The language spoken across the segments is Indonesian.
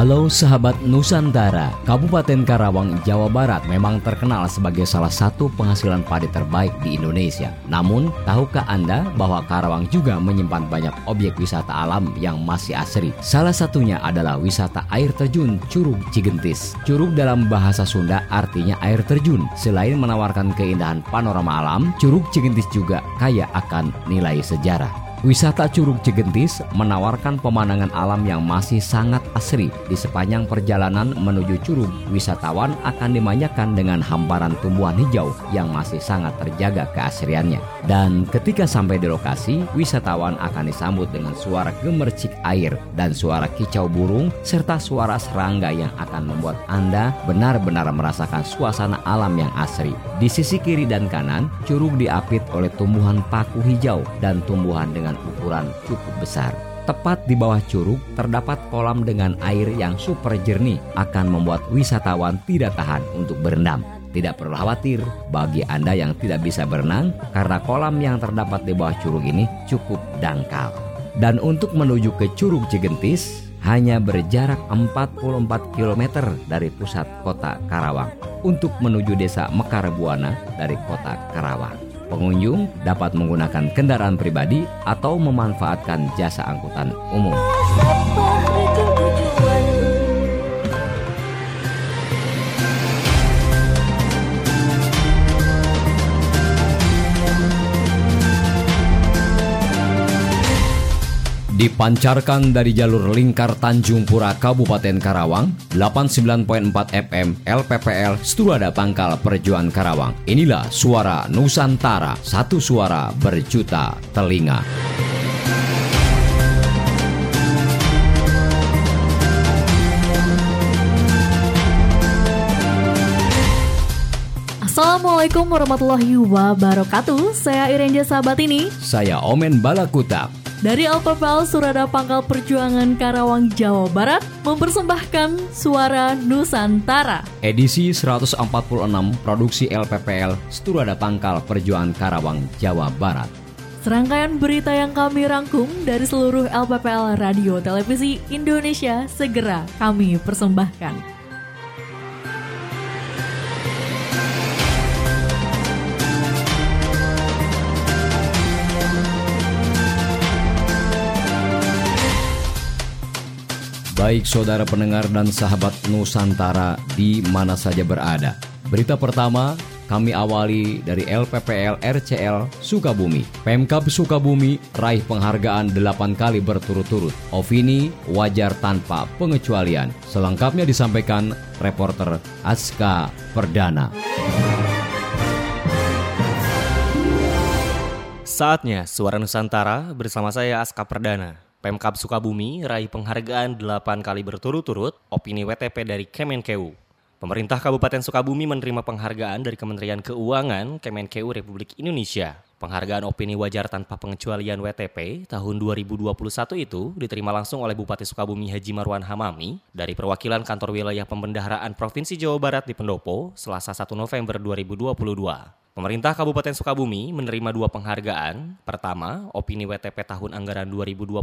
Halo sahabat Nusantara, Kabupaten Karawang, Jawa Barat memang terkenal sebagai salah satu penghasilan padi terbaik di Indonesia. Namun, tahukah Anda bahwa Karawang juga menyimpan banyak objek wisata alam yang masih asri? Salah satunya adalah wisata air terjun Curug Cigentis. Curug dalam bahasa Sunda artinya air terjun. Selain menawarkan keindahan panorama alam, Curug Cigentis juga kaya akan nilai sejarah. Wisata Curug Cigentis menawarkan pemandangan alam yang masih sangat asri. Di sepanjang perjalanan menuju Curug, wisatawan akan dimanjakan dengan hamparan tumbuhan hijau yang masih sangat terjaga keasriannya. Dan ketika sampai di lokasi, wisatawan akan disambut dengan suara gemercik air dan suara kicau burung serta suara serangga yang akan membuat Anda benar-benar merasakan suasana alam yang asri. Di sisi kiri dan kanan, Curug diapit oleh tumbuhan paku hijau dan tumbuhan dengan dengan ukuran cukup besar. Tepat di bawah curug terdapat kolam dengan air yang super jernih akan membuat wisatawan tidak tahan untuk berendam. Tidak perlu khawatir bagi Anda yang tidak bisa berenang karena kolam yang terdapat di bawah curug ini cukup dangkal. Dan untuk menuju ke Curug Cigentis hanya berjarak 44 km dari pusat kota Karawang untuk menuju desa Mekar Buana dari kota Karawang. Pengunjung dapat menggunakan kendaraan pribadi atau memanfaatkan jasa angkutan umum. Dipancarkan dari jalur lingkar Tanjung Pura Kabupaten Karawang, 89.4 FM LPPL Sturada Pangkal Perjuan Karawang. Inilah suara Nusantara, satu suara berjuta telinga. Assalamualaikum warahmatullahi wabarakatuh. Saya Irenja Sahabat ini. Saya Omen Balakutak. Dari LPPL Surada Pangkal Perjuangan Karawang, Jawa Barat mempersembahkan Suara Nusantara. Edisi 146 produksi LPPL Surada Pangkal Perjuangan Karawang, Jawa Barat. Serangkaian berita yang kami rangkum dari seluruh LPPL Radio Televisi Indonesia segera kami persembahkan. Baik saudara pendengar dan sahabat Nusantara di mana saja berada. Berita pertama kami awali dari LPPL RCL Sukabumi. Pemkap Sukabumi raih penghargaan 8 kali berturut-turut. Ovini wajar tanpa pengecualian. Selengkapnya disampaikan reporter Aska Perdana. Saatnya Suara Nusantara bersama saya Aska Perdana. Pemkap Sukabumi raih penghargaan 8 kali berturut-turut opini WTP dari Kemenkeu. Pemerintah Kabupaten Sukabumi menerima penghargaan dari Kementerian Keuangan Kemenkeu Republik Indonesia. Penghargaan opini wajar tanpa pengecualian WTP tahun 2021 itu diterima langsung oleh Bupati Sukabumi Haji Marwan Hamami dari perwakilan kantor wilayah pembendaharaan Provinsi Jawa Barat di Pendopo Selasa 1 November 2022. Pemerintah Kabupaten Sukabumi menerima dua penghargaan. Pertama, opini WTP tahun anggaran 2021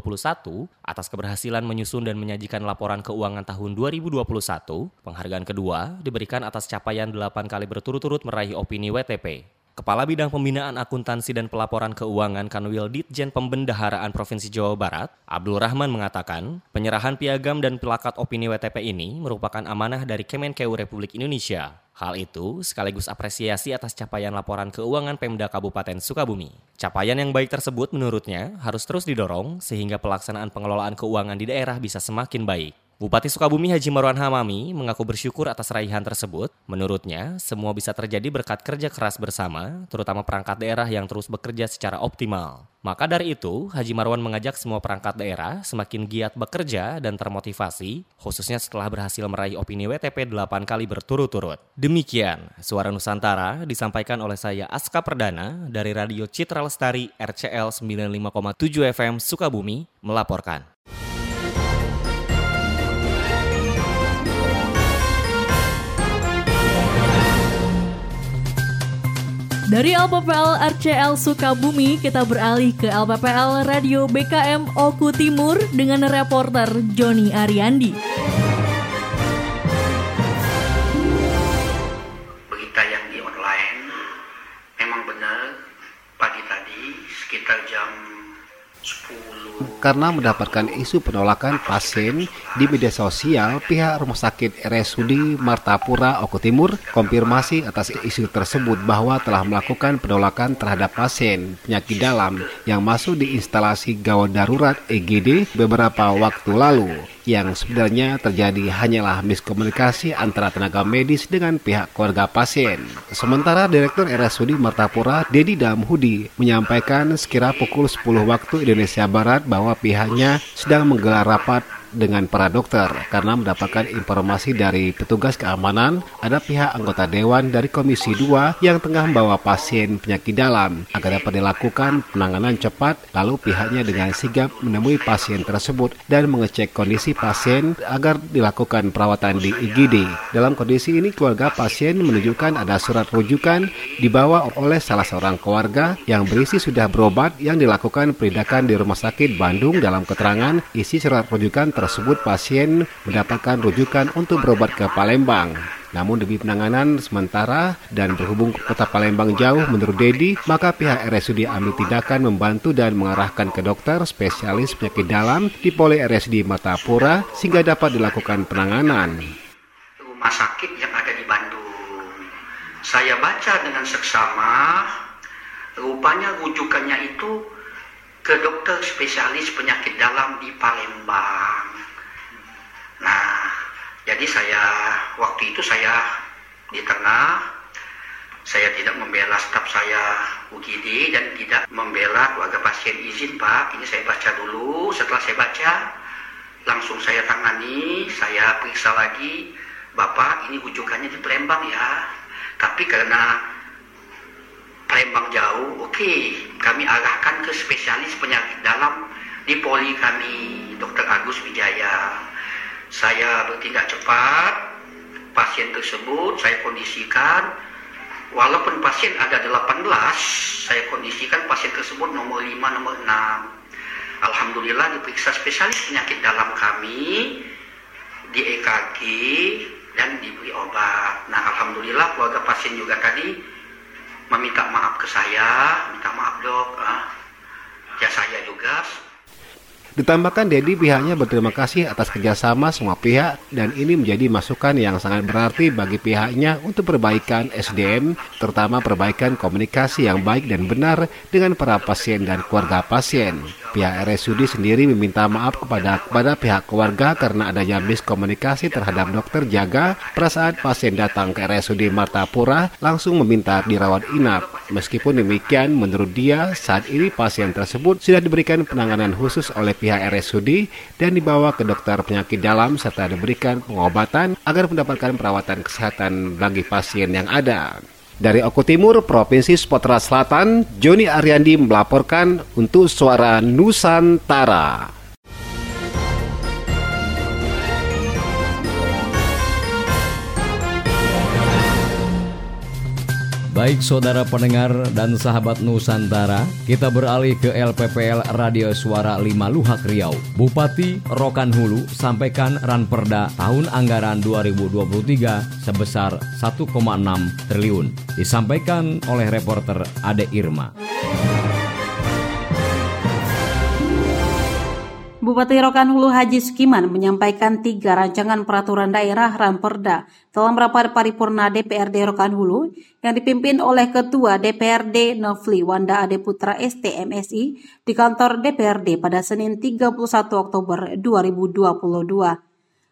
atas keberhasilan menyusun dan menyajikan laporan keuangan tahun 2021. Penghargaan kedua diberikan atas capaian 8 kali berturut-turut meraih opini WTP. Kepala Bidang Pembinaan Akuntansi dan Pelaporan Keuangan Kanwil Ditjen Pembendaharaan Provinsi Jawa Barat, Abdul Rahman mengatakan, penyerahan piagam dan pelakat opini WTP ini merupakan amanah dari Kemenkeu Republik Indonesia. Hal itu sekaligus apresiasi atas capaian laporan keuangan Pemda Kabupaten Sukabumi. Capaian yang baik tersebut menurutnya harus terus didorong sehingga pelaksanaan pengelolaan keuangan di daerah bisa semakin baik. Bupati Sukabumi Haji Marwan Hamami mengaku bersyukur atas raihan tersebut. Menurutnya, semua bisa terjadi berkat kerja keras bersama, terutama perangkat daerah yang terus bekerja secara optimal. Maka dari itu, Haji Marwan mengajak semua perangkat daerah semakin giat bekerja dan termotivasi, khususnya setelah berhasil meraih opini WTP 8 kali berturut-turut. Demikian, Suara Nusantara disampaikan oleh saya Aska Perdana dari Radio Citra Lestari RCL 95,7 FM Sukabumi melaporkan. Dari LPPL RCL Sukabumi, kita beralih ke LPPL Radio BKM Oku Timur dengan reporter Joni Ariandi. Berita yang di online, memang benar pagi tadi sekitar jam 10 karena mendapatkan isu penolakan pasien di media sosial, pihak Rumah Sakit RSUD Martapura, Oko Timur, konfirmasi atas isu tersebut bahwa telah melakukan penolakan terhadap pasien penyakit dalam yang masuk di instalasi gawat darurat EGD beberapa waktu lalu yang sebenarnya terjadi hanyalah miskomunikasi antara tenaga medis dengan pihak keluarga pasien. Sementara Direktur RSUD Martapura, Dedi Damhudi, menyampaikan sekira pukul 10 waktu Indonesia Barat bahwa pihaknya sedang menggelar rapat dengan para dokter karena mendapatkan informasi dari petugas keamanan ada pihak anggota dewan dari Komisi 2 yang tengah membawa pasien penyakit dalam agar dapat dilakukan penanganan cepat lalu pihaknya dengan sigap menemui pasien tersebut dan mengecek kondisi pasien agar dilakukan perawatan di IGD. Dalam kondisi ini keluarga pasien menunjukkan ada surat rujukan dibawa oleh salah seorang keluarga yang berisi sudah berobat yang dilakukan perindakan di Rumah Sakit Bandung dalam keterangan isi surat rujukan tersebut pasien mendapatkan rujukan untuk berobat ke Palembang. Namun demi penanganan sementara dan berhubung kota Palembang jauh menurut Dedi, maka pihak RSUD ambil tindakan membantu dan mengarahkan ke dokter spesialis penyakit dalam di Poli RSUD Matapura sehingga dapat dilakukan penanganan. rumah sakit yang ada di Bandung. Saya baca dengan seksama, rupanya rujukannya itu ke dokter spesialis penyakit dalam di Palembang. Nah, jadi saya waktu itu saya di tengah, saya tidak membela staf saya UGD dan tidak membela keluarga pasien izin Pak. Ini saya baca dulu, setelah saya baca langsung saya tangani, saya periksa lagi, Bapak ini rujukannya di Palembang ya. Tapi karena Palembang jauh, oke, kami arahkan ke spesialis penyakit dalam di poli kami, Dr. Agus Wijaya. Saya bertindak cepat, pasien tersebut saya kondisikan, walaupun pasien ada 18, saya kondisikan pasien tersebut nomor 5, nomor 6. Alhamdulillah diperiksa spesialis penyakit dalam kami, di EKG, dan diberi obat. Nah, Alhamdulillah keluarga pasien juga tadi meminta maaf ke saya, minta maaf dok, ah. ya saya juga Ditambahkan Dedi pihaknya berterima kasih atas kerjasama semua pihak dan ini menjadi masukan yang sangat berarti bagi pihaknya untuk perbaikan SDM, terutama perbaikan komunikasi yang baik dan benar dengan para pasien dan keluarga pasien. Pihak RSUD sendiri meminta maaf kepada kepada pihak keluarga karena adanya miskomunikasi terhadap dokter jaga pada saat pasien datang ke RSUD Martapura langsung meminta dirawat inap. Meskipun demikian, menurut dia saat ini pasien tersebut sudah diberikan penanganan khusus oleh pihak RSUD dan dibawa ke dokter penyakit dalam serta diberikan pengobatan agar mendapatkan perawatan kesehatan bagi pasien yang ada. Dari Oku Timur, Provinsi Sumatera Selatan, Joni Ariandi melaporkan untuk Suara Nusantara. Baik saudara pendengar dan sahabat Nusantara, kita beralih ke LPPL Radio Suara 5 Luhak Riau. Bupati Rokan Hulu sampaikan Ranperda tahun anggaran 2023 sebesar 1,6 triliun. Disampaikan oleh reporter Ade Irma. Bupati Rokan Hulu Haji Sukiman menyampaikan tiga rancangan peraturan daerah Ranperda dalam rapat paripurna DPRD Rokan Hulu yang dipimpin oleh Ketua DPRD Novli Wanda Ade Putra STMSI di kantor DPRD pada Senin 31 Oktober 2022.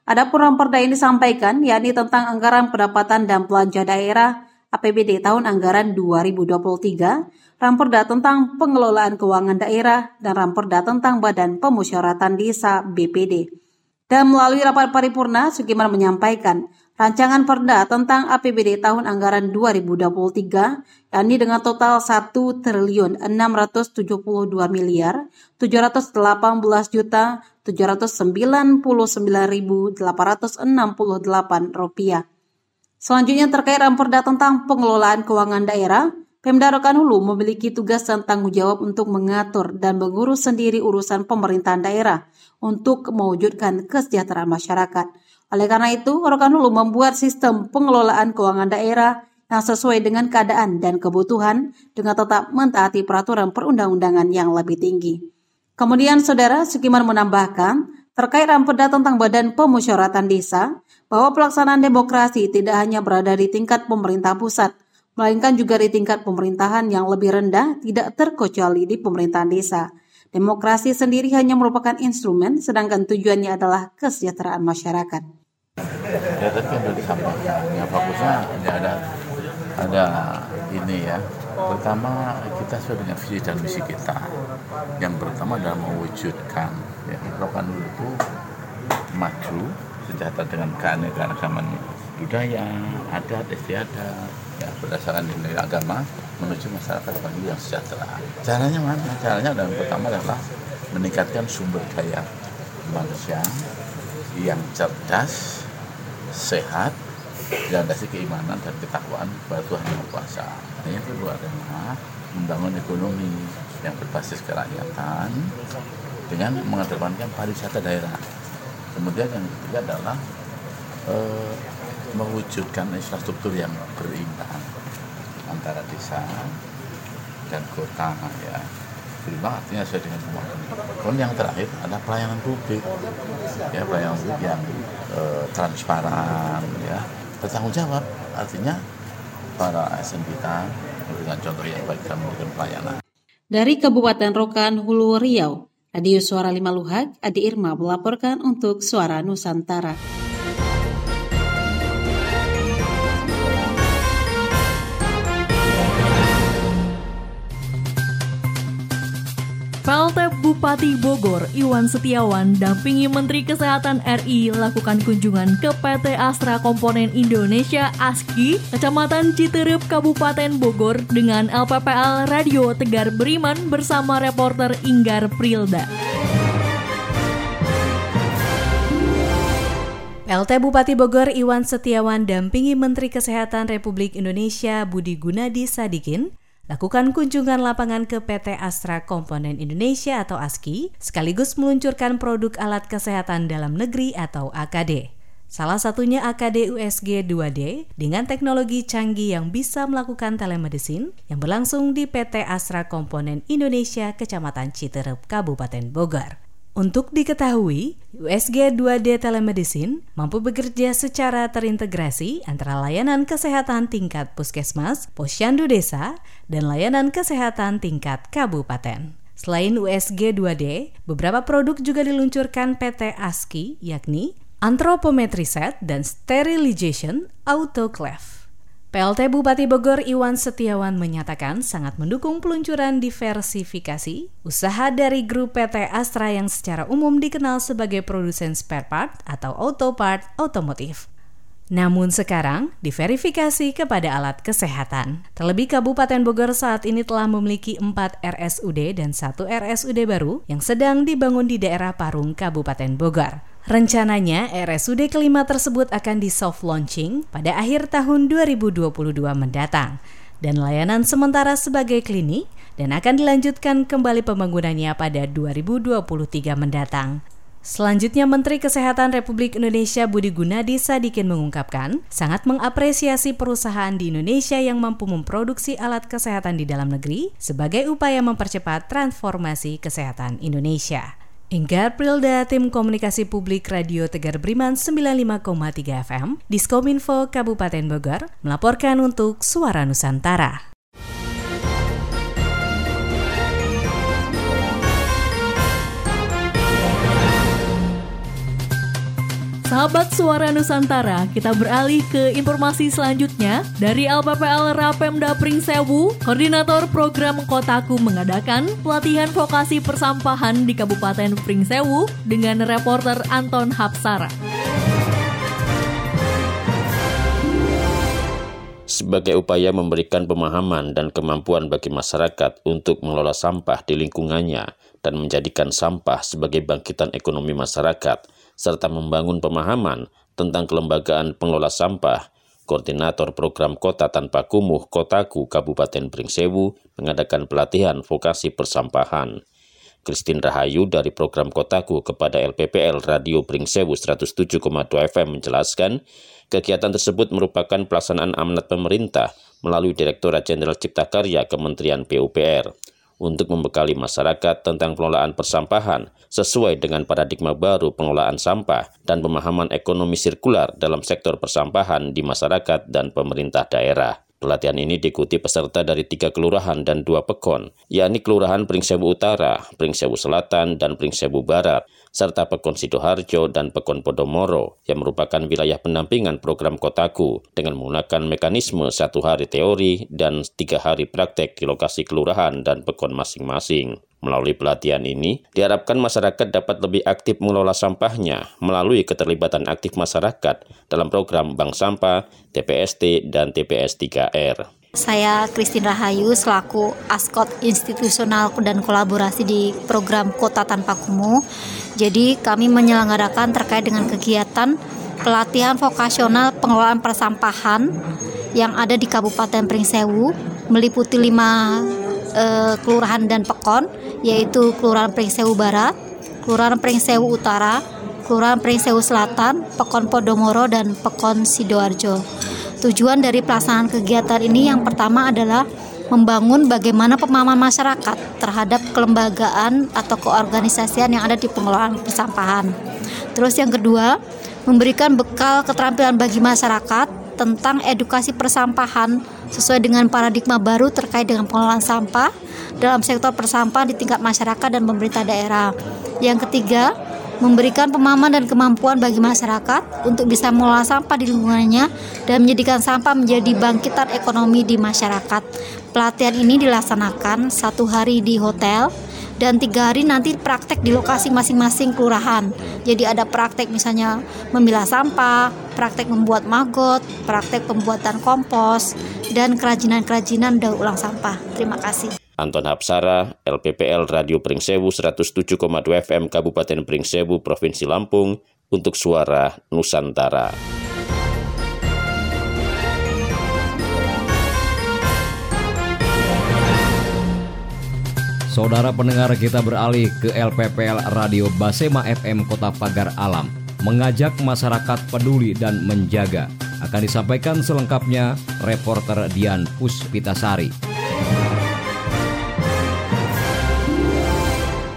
Adapun Ranperda yang disampaikan yakni tentang anggaran pendapatan dan belanja daerah APBD tahun anggaran 2023 Ramperda tentang pengelolaan keuangan daerah, dan Ramperda tentang Badan Pemusyawaratan Desa BPD. Dan melalui rapat paripurna, Sukiman menyampaikan rancangan perda tentang APBD tahun anggaran 2023, yakni dengan total 1 triliun 672 miliar 718 juta 799.868 rupiah. Selanjutnya terkait ramperda tentang pengelolaan keuangan daerah, Pemda Rokan Hulu memiliki tugas dan tanggung jawab untuk mengatur dan mengurus sendiri urusan pemerintahan daerah untuk mewujudkan kesejahteraan masyarakat. Oleh karena itu, Rokan Hulu membuat sistem pengelolaan keuangan daerah yang sesuai dengan keadaan dan kebutuhan dengan tetap mentaati peraturan perundang-undangan yang lebih tinggi. Kemudian saudara Sukiman menambahkan terkait ramperda tentang Badan Pemusyawaratan Desa bahwa pelaksanaan demokrasi tidak hanya berada di tingkat pemerintah pusat, melainkan juga di tingkat pemerintahan yang lebih rendah tidak terkecuali di pemerintahan desa. Demokrasi sendiri hanya merupakan instrumen, sedangkan tujuannya adalah kesejahteraan masyarakat. Ya tadi yang sudah disampaikan, ya fokusnya ya ada ada ini ya. Pertama kita sesuai dengan visi dan misi kita. Yang pertama adalah mewujudkan ya dulu itu maju sejahtera dengan keanekaragaman budaya, adat, istiadat, ya berdasarkan nilai agama menuju masyarakat Bali yang sejahtera. Caranya mana? Caranya yang pertama adalah meningkatkan sumber daya manusia yang cerdas, sehat, dilandasi keimanan dan ketakwaan kepada Tuhan Yang Kuasa. Nah, yang kedua adalah membangun ekonomi yang berbasis kerakyatan dengan mengedepankan pariwisata daerah. Kemudian yang ketiga adalah eh, mewujudkan infrastruktur yang berimbang antara desa dan kota ya berimbang artinya sesuai dengan ini. Kemudian yang terakhir adalah pelayanan publik ya pelayanan publik yang eh, transparan ya bertanggung jawab artinya para ASN kita memberikan contoh yang baik dalam memberikan pelayanan. Dari Kabupaten Rokan, Hulu Riau, Radio Suara Lima Luhak, Adi Irma melaporkan untuk Suara Nusantara. PLT Bupati Bogor Iwan Setiawan dampingi Menteri Kesehatan RI lakukan kunjungan ke PT Astra Komponen Indonesia ASKI, Kecamatan Citerep, Kabupaten Bogor dengan LPPL Radio Tegar Beriman bersama reporter Inggar Prilda. PLT Bupati Bogor Iwan Setiawan dampingi Menteri Kesehatan Republik Indonesia Budi Gunadi Sadikin lakukan kunjungan lapangan ke PT Astra Komponen Indonesia atau ASKI, sekaligus meluncurkan produk alat kesehatan dalam negeri atau AKD. Salah satunya AKD USG 2D dengan teknologi canggih yang bisa melakukan telemedicine yang berlangsung di PT Astra Komponen Indonesia Kecamatan Citerep, Kabupaten Bogor. Untuk diketahui, USG 2D Telemedicine mampu bekerja secara terintegrasi antara layanan kesehatan tingkat puskesmas, posyandu desa, dan layanan kesehatan tingkat kabupaten. Selain USG 2D, beberapa produk juga diluncurkan PT ASKI, yakni Anthropometry Set dan Sterilization Autoclave. PLT Bupati Bogor Iwan Setiawan menyatakan sangat mendukung peluncuran diversifikasi usaha dari grup PT Astra yang secara umum dikenal sebagai produsen spare part atau auto part otomotif. Namun sekarang diverifikasi kepada alat kesehatan. Terlebih Kabupaten Bogor saat ini telah memiliki 4 RSUD dan 1 RSUD baru yang sedang dibangun di daerah Parung, Kabupaten Bogor. Rencananya RSUD kelima tersebut akan di soft launching pada akhir tahun 2022 mendatang dan layanan sementara sebagai klinik dan akan dilanjutkan kembali pembangunannya pada 2023 mendatang. Selanjutnya Menteri Kesehatan Republik Indonesia Budi Gunadi Sadikin mengungkapkan sangat mengapresiasi perusahaan di Indonesia yang mampu memproduksi alat kesehatan di dalam negeri sebagai upaya mempercepat transformasi kesehatan Indonesia. Inggar Prilda, Tim Komunikasi Publik Radio Tegar Beriman 95,3 FM, Diskominfo Kabupaten Bogor, melaporkan untuk Suara Nusantara. Sahabat Suara Nusantara, kita beralih ke informasi selanjutnya. Dari LPPL Rapemda Pringsewu, Koordinator Program Kotaku mengadakan pelatihan vokasi persampahan di Kabupaten Pringsewu dengan reporter Anton Hapsara. Sebagai upaya memberikan pemahaman dan kemampuan bagi masyarakat untuk mengelola sampah di lingkungannya dan menjadikan sampah sebagai bangkitan ekonomi masyarakat, serta membangun pemahaman tentang kelembagaan pengelola sampah, Koordinator Program Kota Tanpa Kumuh Kotaku Kabupaten Pringsewu mengadakan pelatihan vokasi persampahan. Christine Rahayu dari program Kotaku kepada LPPL Radio Pringsewu 107,2 FM menjelaskan, kegiatan tersebut merupakan pelaksanaan amanat pemerintah melalui Direktorat Jenderal Cipta Karya Kementerian PUPR untuk membekali masyarakat tentang pengelolaan persampahan sesuai dengan paradigma baru pengelolaan sampah dan pemahaman ekonomi sirkular dalam sektor persampahan di masyarakat dan pemerintah daerah. Pelatihan ini diikuti peserta dari tiga kelurahan dan dua pekon, yakni Kelurahan Pringsewu Utara, Pringsewu Selatan, dan Pringsewu Barat, serta Pekon Sidoharjo dan Pekon Podomoro, yang merupakan wilayah pendampingan program Kotaku dengan menggunakan mekanisme satu hari teori dan tiga hari praktek di lokasi kelurahan dan pekon masing-masing. Melalui pelatihan ini, diharapkan masyarakat dapat lebih aktif mengelola sampahnya melalui keterlibatan aktif masyarakat dalam program Bank Sampah, TPST, dan TPS 3R. Saya Christine Rahayu selaku Askot Institusional dan Kolaborasi di program Kota Tanpa Kumuh. Jadi kami menyelenggarakan terkait dengan kegiatan pelatihan vokasional pengelolaan persampahan yang ada di Kabupaten Pringsewu meliputi lima eh, kelurahan dan pekon yaitu Kelurahan Pringsewu Barat, Kelurahan Pringsewu Utara, Kelurahan Pringsewu Selatan, Pekon Podomoro, dan Pekon Sidoarjo. Tujuan dari pelaksanaan kegiatan ini yang pertama adalah membangun bagaimana pemahaman masyarakat terhadap kelembagaan atau keorganisasian yang ada di pengelolaan persampahan. Terus yang kedua, memberikan bekal keterampilan bagi masyarakat tentang edukasi persampahan sesuai dengan paradigma baru terkait dengan pengelolaan sampah dalam sektor persampahan di tingkat masyarakat dan pemerintah daerah. Yang ketiga, memberikan pemahaman dan kemampuan bagi masyarakat untuk bisa mengelola sampah di lingkungannya dan menjadikan sampah menjadi bangkitan ekonomi di masyarakat. Pelatihan ini dilaksanakan satu hari di hotel dan tiga hari nanti praktek di lokasi masing-masing kelurahan. Jadi ada praktek misalnya memilah sampah, praktek membuat maggot, praktek pembuatan kompos, dan kerajinan-kerajinan daur ulang sampah. Terima kasih. Anton Hapsara, LPPL Radio Pringsewu 107,2 FM Kabupaten Pringsewu, Provinsi Lampung, untuk Suara Nusantara. Saudara pendengar kita beralih ke LPPL Radio Basema FM Kota Pagar Alam mengajak masyarakat peduli dan menjaga. Akan disampaikan selengkapnya reporter Dian Puspitasari.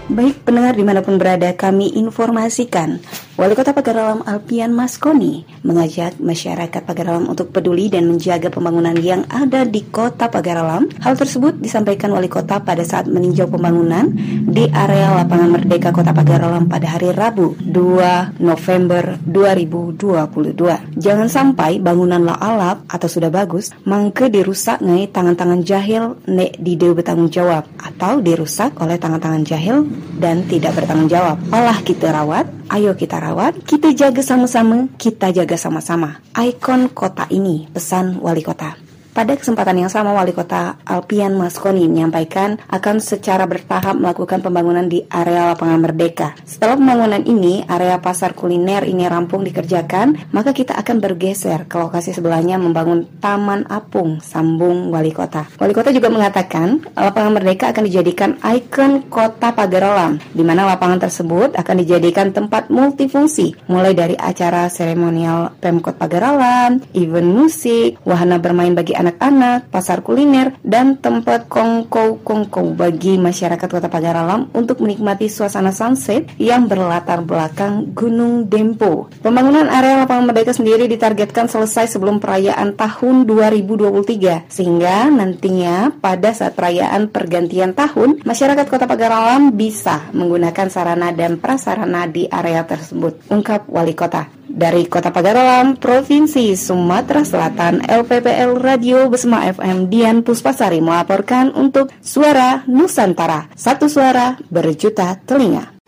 Baik pendengar di mana pun berada kami informasikan Wali Kota Pagaralam Alpian Maskoni mengajak masyarakat Pagaralam untuk peduli dan menjaga pembangunan yang ada di Kota Pagaralam. Hal tersebut disampaikan Wali Kota pada saat meninjau pembangunan di area Lapangan Merdeka Kota Pagaralam pada hari Rabu 2 November 2022. Jangan sampai bangunan la alap atau sudah bagus mangke dirusak ngai tangan-tangan jahil nek di bertanggung jawab atau dirusak oleh tangan-tangan jahil dan tidak bertanggung jawab. Olah kita rawat Ayo kita rawat, kita jaga sama-sama, kita jaga sama-sama. Ikon kota ini, pesan wali kota. Pada kesempatan yang sama, Wali Kota Alpian Maskoni menyampaikan akan secara bertahap melakukan pembangunan di area lapangan Merdeka. Setelah pembangunan ini, area pasar kuliner ini rampung dikerjakan, maka kita akan bergeser ke lokasi sebelahnya membangun Taman Apung, sambung Wali Kota. Wali Kota juga mengatakan lapangan Merdeka akan dijadikan ikon kota Pagaralam, di mana lapangan tersebut akan dijadikan tempat multifungsi, mulai dari acara seremonial Pemkot Pagaralam, event musik, wahana bermain bagi anak anak-anak, pasar kuliner, dan tempat kongko-kongko bagi masyarakat Kota Pagaralam untuk menikmati suasana sunset yang berlatar belakang Gunung Dempo. Pembangunan area lapangan merdeka sendiri ditargetkan selesai sebelum perayaan tahun 2023, sehingga nantinya pada saat perayaan pergantian tahun, masyarakat Kota Pagaralam bisa menggunakan sarana dan prasarana di area tersebut, ungkap Wali Kota. Dari Kota Pagaralam, Provinsi Sumatera Selatan, LPPL Radio Besma FM Dian Puspasari melaporkan untuk Suara Nusantara. Satu suara berjuta telinga.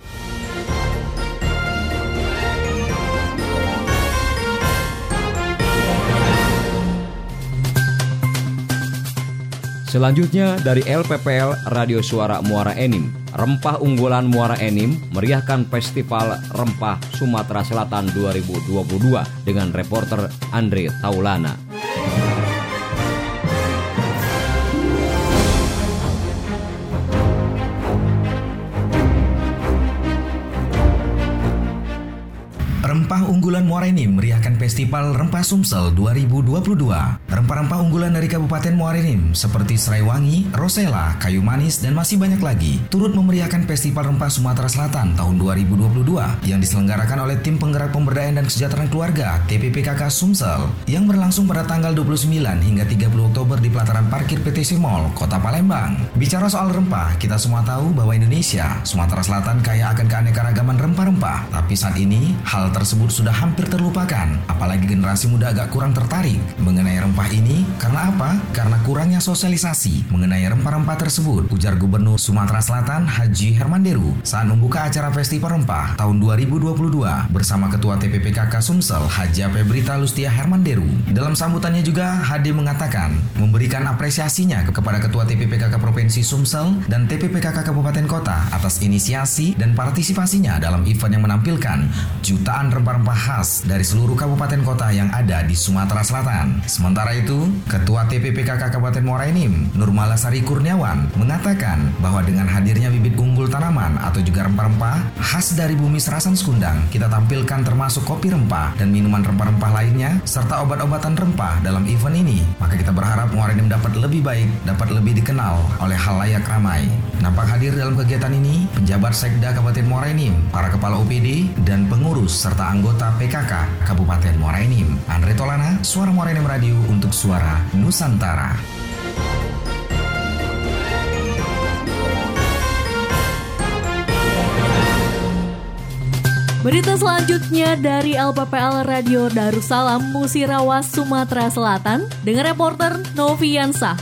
Selanjutnya dari LPPL Radio Suara Muara Enim, rempah unggulan Muara Enim meriahkan Festival Rempah Sumatera Selatan 2022 dengan reporter Andre Taulana. Rempah unggulan Muara Enim meriahkan Festival Rempah Sumsel 2022. Rempah-rempah unggulan dari Kabupaten Muara Enim seperti serai wangi, rosella, kayu manis, dan masih banyak lagi turut memeriahkan Festival Rempah Sumatera Selatan tahun 2022 yang diselenggarakan oleh Tim Penggerak Pemberdayaan dan Kesejahteraan Keluarga TPPKK Sumsel yang berlangsung pada tanggal 29 hingga 30 Oktober di pelataran parkir PTC Mall, Kota Palembang. Bicara soal rempah, kita semua tahu bahwa Indonesia, Sumatera Selatan kaya akan keanekaragaman rempah-rempah. Tapi saat ini, hal tersebut sudah hampir terlupakan, apalagi generasi muda agak kurang tertarik mengenai rempah ini. Karena apa? Karena kurangnya sosialisasi mengenai rempah-rempah tersebut, ujar Gubernur Sumatera Selatan Haji Hermanderu saat membuka acara Festival Rempah tahun 2022 bersama Ketua TPPKK Sumsel Haja Febrita Lustia Hermanderu. Dalam sambutannya juga, HD mengatakan memberikan apresiasinya kepada Ketua TPPKK Provinsi Sumsel dan TPPKK Kabupaten Kota atas inisiasi dan partisipasinya dalam event yang menampilkan jutaan rempah-rempah khas dari seluruh kabupaten kota yang ada di Sumatera Selatan. Sementara itu, Ketua TPPKK Kabupaten Muara Enim, Nurmalasari Kurniawan, mengatakan bahwa dengan hadirnya bibit unggul tanaman atau juga rempah-rempah khas dari bumi Serasan Sekundang, kita tampilkan termasuk kopi rempah dan minuman rempah-rempah lainnya, serta obat-obatan rempah dalam event ini. Maka kita berharap Muara Enim dapat lebih baik, dapat lebih dikenal oleh hal layak ramai. Nampak hadir dalam kegiatan ini, penjabat Sekda Kabupaten Muara Enim, para kepala OPD, dan pengurus serta anggota PKK Kabupaten Muara Enim. Andre Tolana, Suara Muara Enim Radio untuk Suara Nusantara. Berita selanjutnya dari LPPL Radio Darussalam Musirawas Sumatera Selatan dengan reporter Noviansa.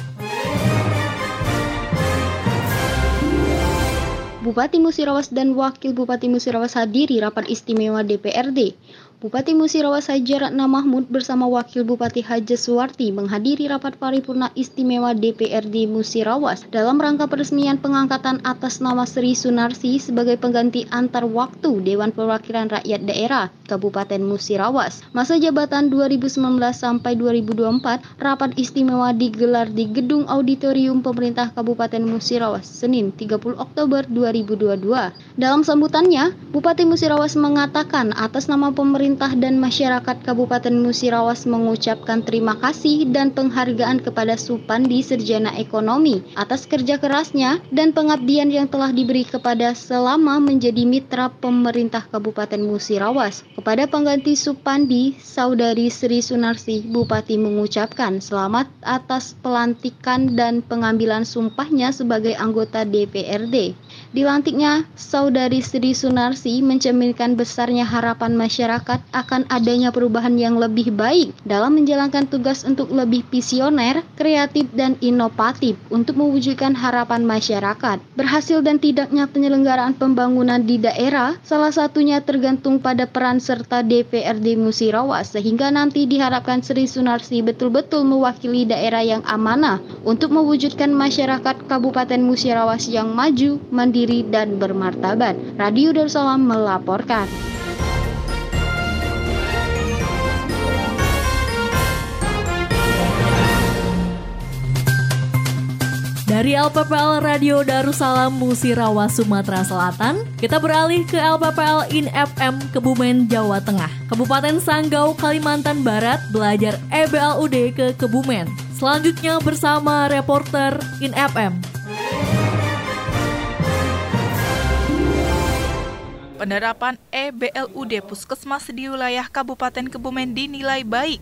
Bupati Musirawas dan Wakil Bupati Musirawas hadiri rapat istimewa DPRD. Bupati Musirawas Haji Ratna Mahmud bersama Wakil Bupati Haja Suwarti menghadiri rapat paripurna istimewa DPRD Musirawas dalam rangka peresmian pengangkatan atas nama Sri Sunarsi sebagai pengganti antar waktu Dewan Perwakilan Rakyat Daerah Kabupaten Musirawas. Masa jabatan 2019 sampai 2024, rapat istimewa digelar di Gedung Auditorium Pemerintah Kabupaten Musirawas Senin 30 Oktober 2022. Dalam sambutannya, Bupati Musirawas mengatakan atas nama pemerintah pemerintah dan masyarakat Kabupaten Musirawas mengucapkan terima kasih dan penghargaan kepada Supandi Serjana Ekonomi atas kerja kerasnya dan pengabdian yang telah diberi kepada selama menjadi mitra pemerintah Kabupaten Musirawas. Kepada pengganti Supandi, Saudari Sri Sunarsi, Bupati mengucapkan selamat atas pelantikan dan pengambilan sumpahnya sebagai anggota DPRD. Dilantiknya, Saudari Sri Sunarsi mencerminkan besarnya harapan masyarakat akan adanya perubahan yang lebih baik dalam menjalankan tugas untuk lebih visioner, kreatif, dan inovatif untuk mewujudkan harapan masyarakat. Berhasil dan tidaknya penyelenggaraan pembangunan di daerah, salah satunya tergantung pada peran serta DPRD Musirawas, sehingga nanti diharapkan Sri Sunarsi betul-betul mewakili daerah yang amanah untuk mewujudkan masyarakat Kabupaten Musirawas yang maju, mandiri, dan bermartabat. Radio Darussalam melaporkan. Dari LPPL Radio Darussalam Musirawas Sumatera Selatan, kita beralih ke LPPL In FM Kebumen Jawa Tengah. Kabupaten Sanggau Kalimantan Barat belajar EBLUD ke Kebumen. Selanjutnya bersama reporter In FM. Penerapan EBLUD Puskesmas di wilayah Kabupaten Kebumen dinilai baik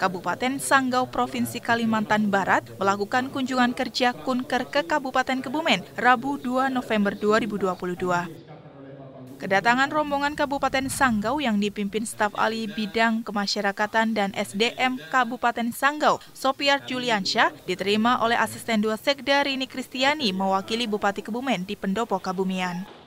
Kabupaten Sanggau Provinsi Kalimantan Barat melakukan kunjungan kerja Kunker ke Kabupaten Kebumen Rabu 2 November 2022. Kedatangan rombongan Kabupaten Sanggau yang dipimpin staf ahli bidang kemasyarakatan dan SDM Kabupaten Sanggau, Sopiar Juliansyah, diterima oleh asisten dua Sekda Rini Kristiani mewakili Bupati Kebumen di Pendopo Kabumian.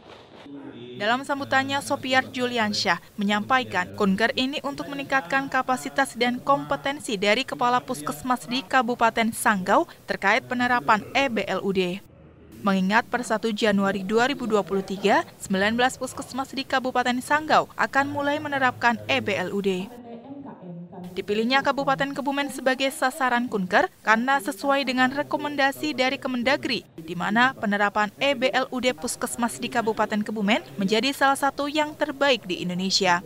Dalam sambutannya, Sopiar Juliansyah menyampaikan kunker ini untuk meningkatkan kapasitas dan kompetensi dari Kepala Puskesmas di Kabupaten Sanggau terkait penerapan EBLUD. Mengingat per 1 Januari 2023, 19 puskesmas di Kabupaten Sanggau akan mulai menerapkan EBLUD. Dipilihnya Kabupaten Kebumen sebagai sasaran kunker karena sesuai dengan rekomendasi dari Kemendagri, di mana penerapan EBLUD Puskesmas di Kabupaten Kebumen menjadi salah satu yang terbaik di Indonesia.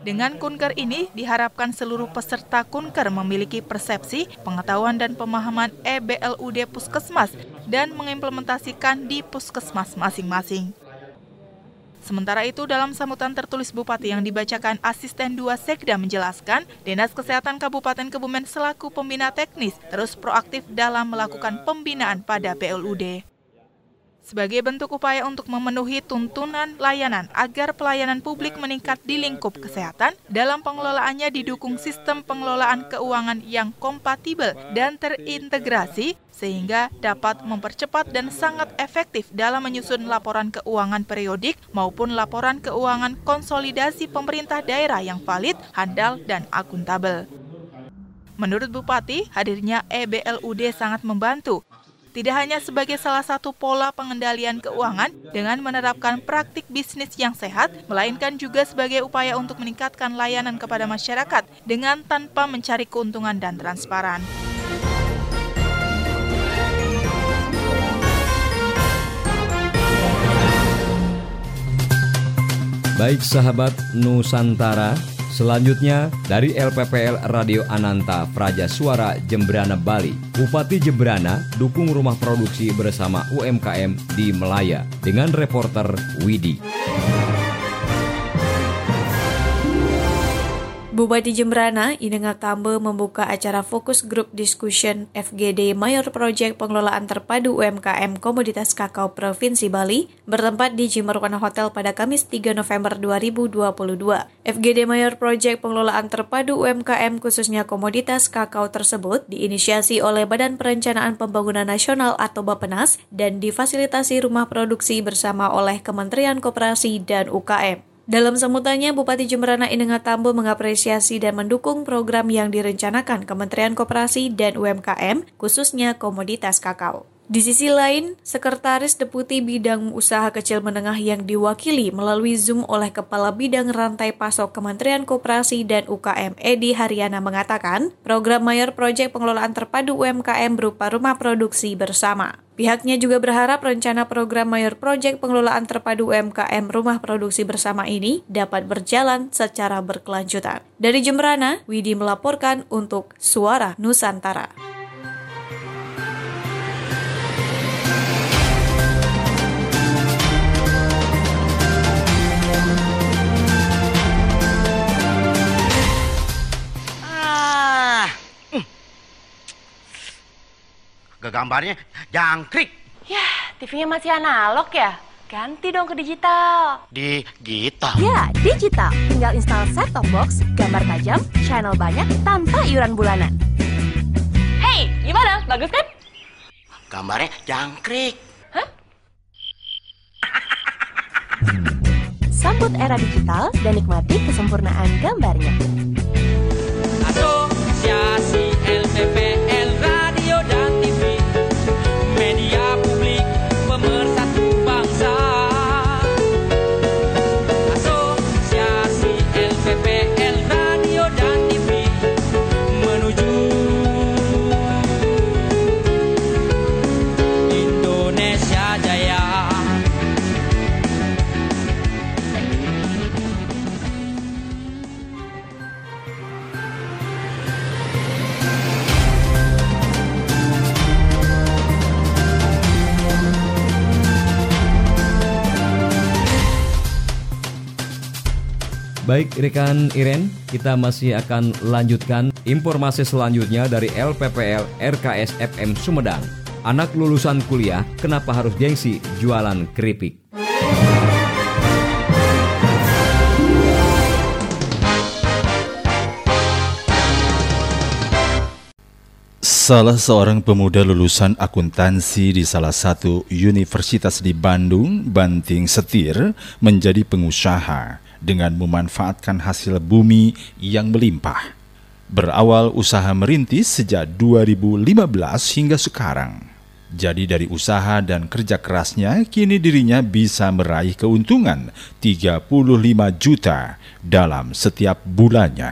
Dengan kunker ini diharapkan seluruh peserta kunker memiliki persepsi, pengetahuan dan pemahaman EBLUD Puskesmas dan mengimplementasikan di puskesmas masing-masing. Sementara itu, dalam sambutan tertulis Bupati yang dibacakan Asisten 2 Sekda menjelaskan, Dinas Kesehatan Kabupaten Kebumen selaku pembina teknis terus proaktif dalam melakukan pembinaan pada BLUD. Sebagai bentuk upaya untuk memenuhi tuntunan layanan agar pelayanan publik meningkat di lingkup kesehatan, dalam pengelolaannya didukung sistem pengelolaan keuangan yang kompatibel dan terintegrasi sehingga dapat mempercepat dan sangat efektif dalam menyusun laporan keuangan periodik maupun laporan keuangan konsolidasi pemerintah daerah yang valid, handal, dan akuntabel. Menurut Bupati, hadirnya EBLUD sangat membantu tidak hanya sebagai salah satu pola pengendalian keuangan dengan menerapkan praktik bisnis yang sehat, melainkan juga sebagai upaya untuk meningkatkan layanan kepada masyarakat dengan tanpa mencari keuntungan dan transparan. Baik sahabat Nusantara, selanjutnya dari LPPL Radio Ananta Praja Suara Jembrana Bali. Bupati Jembrana dukung rumah produksi bersama UMKM di Melaya dengan reporter Widi. Bupati Jembrana, Inengak Tambe membuka acara fokus group discussion FGD Mayor Project Pengelolaan Terpadu UMKM Komoditas Kakao Provinsi Bali bertempat di Jimerwana Hotel pada Kamis 3 November 2022. FGD Mayor Project Pengelolaan Terpadu UMKM khususnya komoditas kakao tersebut diinisiasi oleh Badan Perencanaan Pembangunan Nasional atau Bapenas dan difasilitasi rumah produksi bersama oleh Kementerian Koperasi dan UKM. Dalam sambutannya, Bupati Jemberana Inenga Tambo mengapresiasi dan mendukung program yang direncanakan Kementerian Koperasi dan UMKM, khususnya komoditas kakao. Di sisi lain, Sekretaris Deputi Bidang Usaha Kecil Menengah yang diwakili melalui Zoom oleh Kepala Bidang Rantai Pasok Kementerian Koperasi dan UKM Edi Haryana mengatakan, program Mayor Project Pengelolaan Terpadu UMKM berupa rumah produksi bersama. Pihaknya juga berharap rencana program Mayor Project Pengelolaan Terpadu UMKM Rumah Produksi Bersama ini dapat berjalan secara berkelanjutan. Dari Jemberana, Widi melaporkan untuk Suara Nusantara. Gambarnya jangkrik. Ya, TV-nya masih analog ya? Ganti dong ke digital. Digital? Ya, digital. Tinggal install set-top box, gambar tajam, channel banyak, tanpa iuran bulanan. Hey, gimana? Bagus kan? Gambarnya jangkrik. Hah? Sambut era digital dan nikmati kesempurnaan gambarnya. Baik rekan Iren, kita masih akan lanjutkan informasi selanjutnya dari LPPL RKS FM Sumedang. Anak lulusan kuliah kenapa harus gengsi jualan keripik? Salah seorang pemuda lulusan akuntansi di salah satu universitas di Bandung, Banting Setir, menjadi pengusaha dengan memanfaatkan hasil bumi yang melimpah. Berawal usaha merintis sejak 2015 hingga sekarang. Jadi dari usaha dan kerja kerasnya, kini dirinya bisa meraih keuntungan 35 juta dalam setiap bulannya.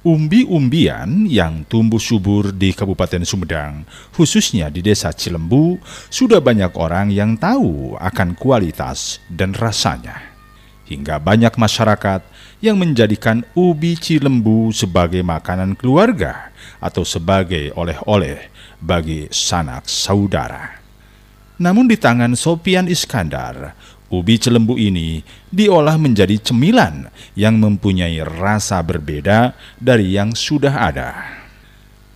Umbi-umbian yang tumbuh subur di Kabupaten Sumedang, khususnya di Desa Cilembu, sudah banyak orang yang tahu akan kualitas dan rasanya. Hingga banyak masyarakat yang menjadikan ubi cilembu sebagai makanan keluarga atau sebagai oleh-oleh bagi sanak saudara. Namun di tangan Sopian Iskandar, ubi cilembu ini diolah menjadi cemilan yang mempunyai rasa berbeda dari yang sudah ada.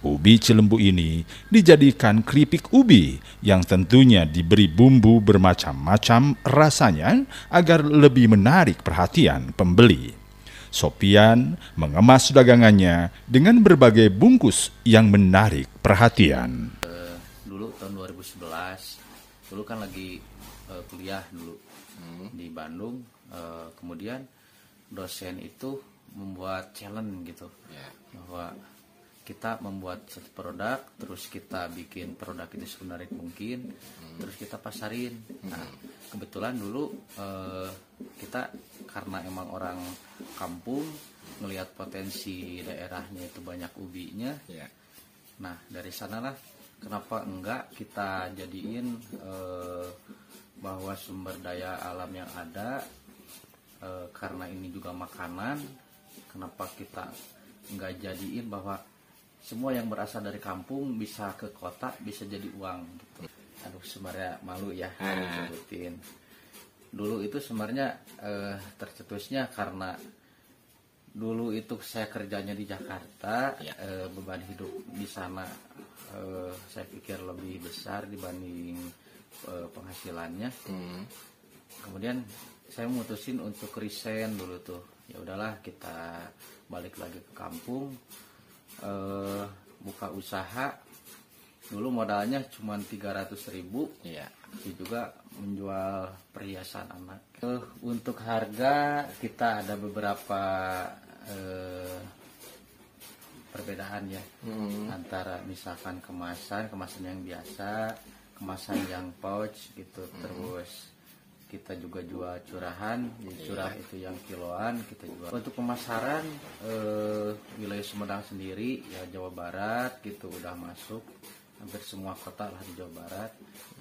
Ubi cilembu ini dijadikan keripik ubi yang tentunya diberi bumbu bermacam-macam rasanya agar lebih menarik perhatian pembeli. Sopian mengemas dagangannya dengan berbagai bungkus yang menarik perhatian. Uh, dulu tahun 2011, dulu kan lagi uh, kuliah dulu hmm. di Bandung. Uh, kemudian dosen itu membuat challenge gitu yeah. bahwa kita membuat satu produk terus kita bikin produk itu semenarik mungkin hmm. terus kita pasarin nah kebetulan dulu eh, kita karena emang orang kampung melihat potensi daerahnya itu banyak ubinya yeah. nah dari sanalah kenapa enggak kita jadiin eh, bahwa sumber daya alam yang ada eh, karena ini juga makanan kenapa kita enggak jadiin bahwa semua yang berasal dari kampung bisa ke kota bisa jadi uang gitu. Aduh sebenarnya malu ya ah. sebutin. Dulu itu sebenarnya eh, tercetusnya karena dulu itu saya kerjanya di Jakarta ya. eh, beban hidup di sana eh, saya pikir lebih besar dibanding eh, penghasilannya. Hmm. Kemudian saya memutusin untuk resign dulu tuh. Ya udahlah kita balik lagi ke kampung uh, buka usaha dulu modalnya cuma 300 ribu ya itu juga menjual perhiasan anak uh, untuk harga kita ada beberapa uh, perbedaan ya hmm. antara misalkan kemasan kemasan yang biasa kemasan yang pouch gitu hmm. terus kita juga jual curahan di iya. curah itu yang kiloan kita jual. Untuk pemasaran eh, wilayah Sumedang sendiri ya Jawa Barat gitu udah masuk. Hampir semua kota lah di Jawa Barat.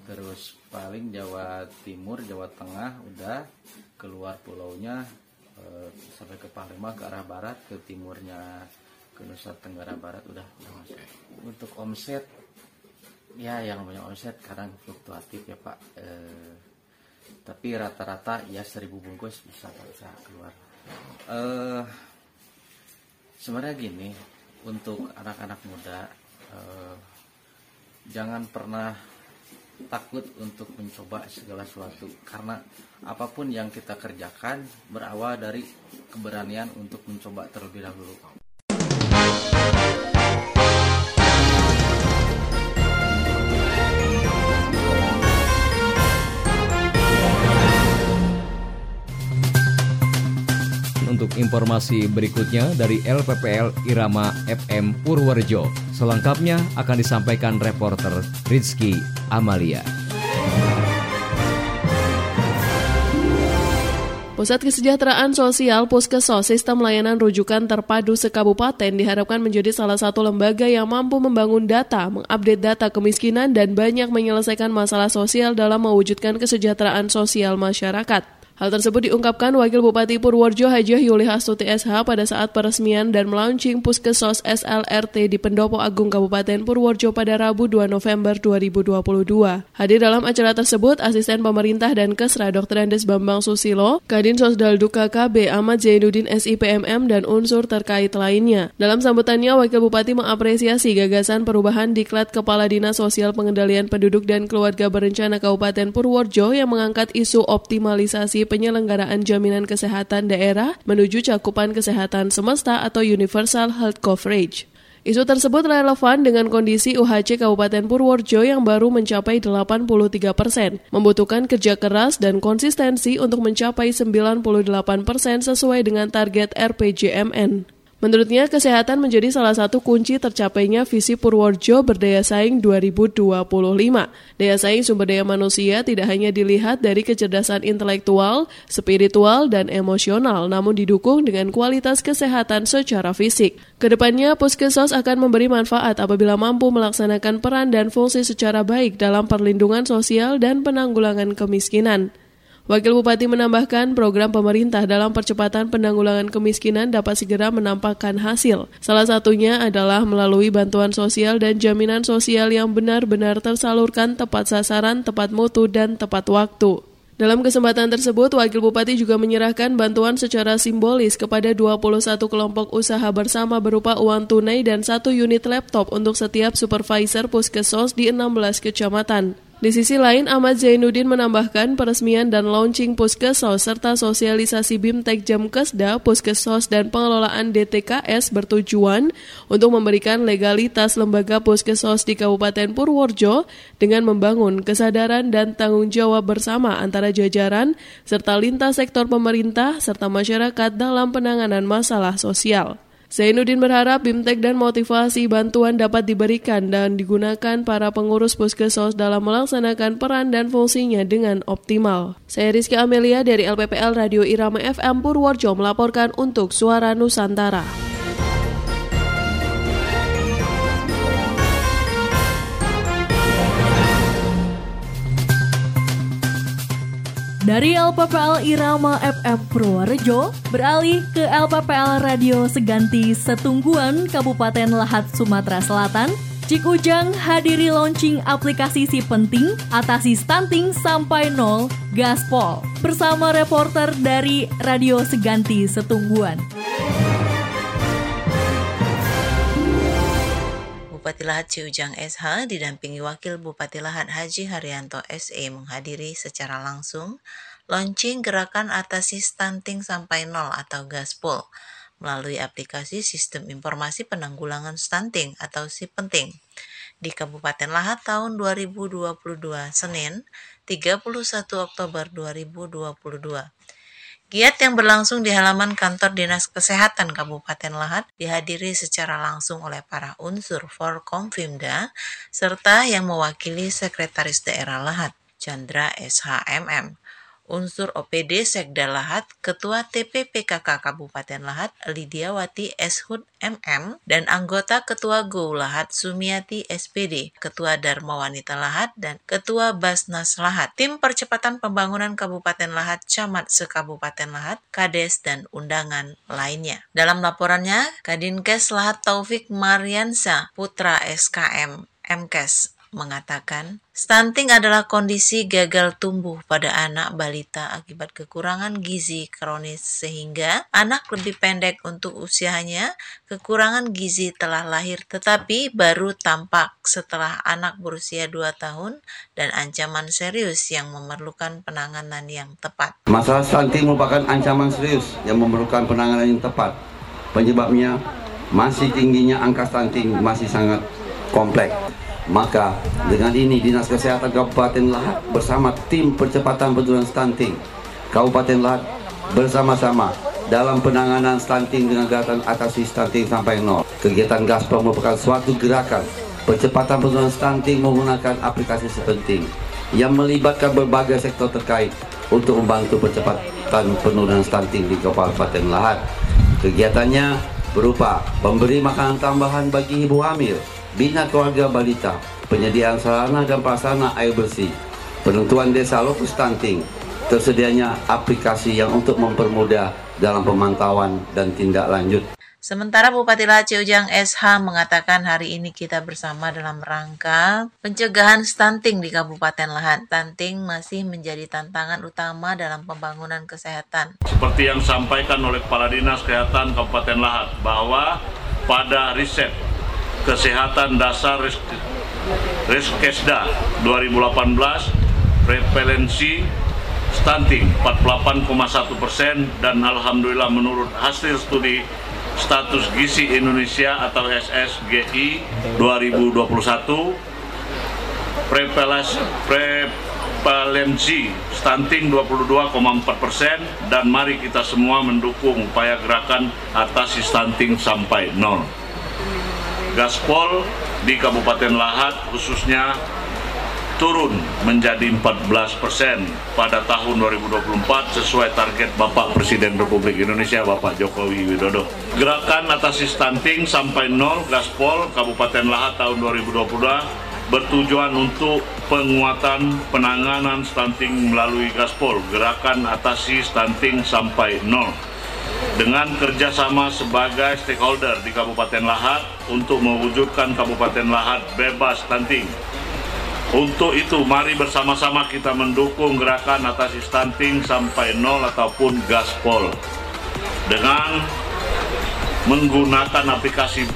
Terus paling Jawa Timur Jawa Tengah udah keluar pulaunya eh, sampai ke Palembang ke arah barat ke timurnya ke Nusa Tenggara Barat udah udah masuk. Untuk omset ya yang namanya omset kadang fluktuatif ya Pak. Eh, tapi rata-rata ya seribu bungkus bisa bisa keluar uh, sebenarnya gini untuk anak-anak muda uh, jangan pernah takut untuk mencoba segala sesuatu karena apa pun yang kita kerjakan berawal dari keberanian untuk mencoba terlebih dahulu. Untuk informasi berikutnya dari LPPL Irama FM Purworejo. Selengkapnya akan disampaikan reporter Rizky Amalia. Pusat Kesejahteraan Sosial Puskesos Sistem Layanan Rujukan Terpadu Sekabupaten diharapkan menjadi salah satu lembaga yang mampu membangun data, mengupdate data kemiskinan, dan banyak menyelesaikan masalah sosial dalam mewujudkan kesejahteraan sosial masyarakat. Hal tersebut diungkapkan Wakil Bupati Purworejo Hajah Yuli Hastuti SH pada saat peresmian dan melaunching Puskesos SLRT di Pendopo Agung Kabupaten Purworejo pada Rabu 2 November 2022. Hadir dalam acara tersebut Asisten Pemerintah dan Kesra Dr. Andes Bambang Susilo, Kadin Sosdaldu KKB Ahmad Zainuddin SIPMM dan unsur terkait lainnya. Dalam sambutannya, Wakil Bupati mengapresiasi gagasan perubahan diklat Kepala Dinas Sosial Pengendalian Penduduk dan Keluarga Berencana Kabupaten Purworejo yang mengangkat isu optimalisasi penyelenggaraan jaminan kesehatan daerah menuju cakupan kesehatan semesta atau Universal Health Coverage. Isu tersebut relevan dengan kondisi UHC Kabupaten Purworejo yang baru mencapai 83 persen, membutuhkan kerja keras dan konsistensi untuk mencapai 98 persen sesuai dengan target RPJMN. Menurutnya, kesehatan menjadi salah satu kunci tercapainya visi Purworejo berdaya saing 2025. Daya saing sumber daya manusia tidak hanya dilihat dari kecerdasan intelektual, spiritual, dan emosional, namun didukung dengan kualitas kesehatan secara fisik. Ke depannya, Puskesos akan memberi manfaat apabila mampu melaksanakan peran dan fungsi secara baik dalam perlindungan sosial dan penanggulangan kemiskinan. Wakil Bupati menambahkan program pemerintah dalam percepatan penanggulangan kemiskinan dapat segera menampakkan hasil. Salah satunya adalah melalui bantuan sosial dan jaminan sosial yang benar-benar tersalurkan tepat sasaran, tepat mutu, dan tepat waktu. Dalam kesempatan tersebut, Wakil Bupati juga menyerahkan bantuan secara simbolis kepada 21 kelompok usaha bersama berupa uang tunai dan satu unit laptop untuk setiap supervisor puskesos di 16 kecamatan. Di sisi lain, Ahmad Zainuddin menambahkan peresmian dan launching Puskesos serta sosialisasi BIMTEK Jamkesda, Puskesos dan pengelolaan DTKS bertujuan untuk memberikan legalitas lembaga Puskesos di Kabupaten Purworejo dengan membangun kesadaran dan tanggung jawab bersama antara jajaran serta lintas sektor pemerintah serta masyarakat dalam penanganan masalah sosial. Zainuddin berharap BIMTEK dan motivasi bantuan dapat diberikan dan digunakan para pengurus puskesmas dalam melaksanakan peran dan fungsinya dengan optimal. Saya Rizky Amelia dari LPPL Radio Irama FM Purworejo melaporkan untuk Suara Nusantara. Dari LPPL Irama FM Purworejo, beralih ke LPPL Radio Seganti Setungguan Kabupaten Lahat Sumatera Selatan, Cik Ujang hadiri launching aplikasi si penting atasi stunting sampai nol Gaspol bersama reporter dari Radio Seganti Setungguan. Bupati Lahat Ciujang SH didampingi Wakil Bupati Lahat Haji Haryanto SE menghadiri secara langsung launching gerakan atasi stunting sampai nol atau Gaspol melalui aplikasi Sistem Informasi Penanggulangan Stunting atau Si Penting di Kabupaten Lahat tahun 2022 Senin 31 Oktober 2022. Giat yang berlangsung di halaman kantor Dinas Kesehatan Kabupaten Lahat dihadiri secara langsung oleh para unsur Forkomfimda serta yang mewakili Sekretaris Daerah Lahat, Chandra SHMM unsur OPD Sekda Lahat, Ketua TPPKK Kabupaten Lahat, Lidiawati Eshud MM, dan anggota Ketua GO Lahat, Sumiati SPD, Ketua Dharma Wanita Lahat, dan Ketua Basnas Lahat. Tim Percepatan Pembangunan Kabupaten Lahat, Camat Sekabupaten Lahat, Kades, dan undangan lainnya. Dalam laporannya, Kadinkes Lahat Taufik Mariansa, Putra SKM MKes mengatakan, stunting adalah kondisi gagal tumbuh pada anak balita akibat kekurangan gizi kronis sehingga anak lebih pendek untuk usianya, kekurangan gizi telah lahir tetapi baru tampak setelah anak berusia 2 tahun dan ancaman serius yang memerlukan penanganan yang tepat. Masalah stunting merupakan ancaman serius yang memerlukan penanganan yang tepat. Penyebabnya masih tingginya angka stunting masih sangat kompleks maka dengan ini Dinas Kesehatan Kabupaten Lahat bersama tim percepatan penurunan stunting Kabupaten Lahat bersama-sama dalam penanganan stunting dengan gerakan atasi stunting sampai nol. Kegiatan Gaspol merupakan suatu gerakan percepatan penurunan stunting menggunakan aplikasi sepenting yang melibatkan berbagai sektor terkait untuk membantu percepatan penurunan stunting di Kabupaten Lahat. Kegiatannya berupa memberi makanan tambahan bagi ibu hamil, bina keluarga balita, penyediaan sarana dan prasarana air bersih, penentuan desa lokus stunting, tersedianya aplikasi yang untuk mempermudah dalam pemantauan dan tindak lanjut. Sementara Bupati Lahat Ujang SH mengatakan hari ini kita bersama dalam rangka pencegahan stunting di Kabupaten Lahat. Stunting masih menjadi tantangan utama dalam pembangunan kesehatan. Seperti yang disampaikan oleh Kepala Dinas Kesehatan Kabupaten Lahat bahwa pada riset kesehatan dasar Riskesda 2018 prevalensi stunting 48,1 persen dan alhamdulillah menurut hasil studi status gizi Indonesia atau SSGI 2021 prevalensi, prevalensi stunting 22,4 persen dan mari kita semua mendukung upaya gerakan atasi stunting sampai nol. Gaspol di Kabupaten Lahat khususnya turun menjadi 14 persen pada tahun 2024 sesuai target Bapak Presiden Republik Indonesia Bapak Jokowi Widodo. Gerakan atasi stunting sampai nol Gaspol Kabupaten Lahat tahun 2022 bertujuan untuk penguatan penanganan stunting melalui Gaspol, gerakan atasi stunting sampai nol. Dengan kerjasama sebagai stakeholder di Kabupaten Lahat untuk mewujudkan Kabupaten Lahat bebas stunting. Untuk itu, mari bersama-sama kita mendukung gerakan atasi stunting sampai nol ataupun Gaspol. Dengan menggunakan aplikasi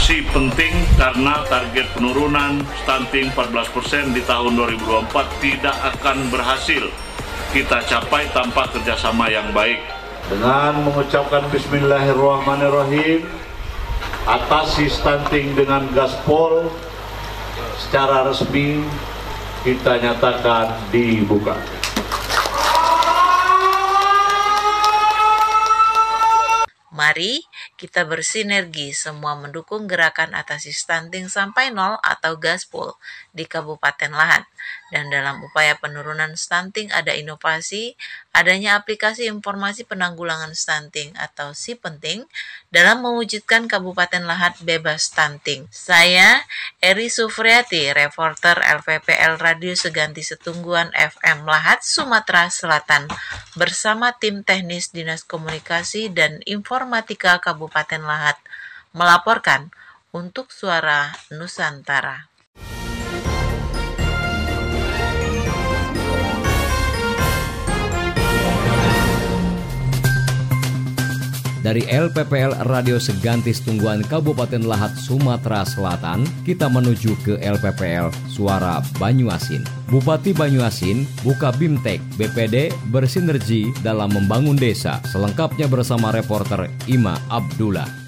si penting karena target penurunan stunting 14% di tahun 2024 tidak akan berhasil kita capai tanpa kerjasama yang baik. Dengan mengucapkan Bismillahirrahmanirrahim, atasi stunting dengan gaspol secara resmi kita nyatakan dibuka. Mari kita bersinergi semua mendukung gerakan atasi stunting sampai nol atau gaspol di Kabupaten Lahat. Dan dalam upaya penurunan stunting ada inovasi, adanya aplikasi informasi penanggulangan stunting atau si penting dalam mewujudkan Kabupaten Lahat bebas stunting. Saya Eri Sufriati, reporter LPPL Radio Seganti Setungguan FM Lahat, Sumatera Selatan, bersama tim teknis Dinas Komunikasi dan Informatika Kabupaten Lahat, melaporkan untuk Suara Nusantara. Dari LPPL Radio Seganti Tungguan Kabupaten Lahat, Sumatera Selatan, kita menuju ke LPPL Suara Banyuasin. Bupati Banyuasin buka BIMTEK BPD bersinergi dalam membangun desa. Selengkapnya bersama reporter Ima Abdullah.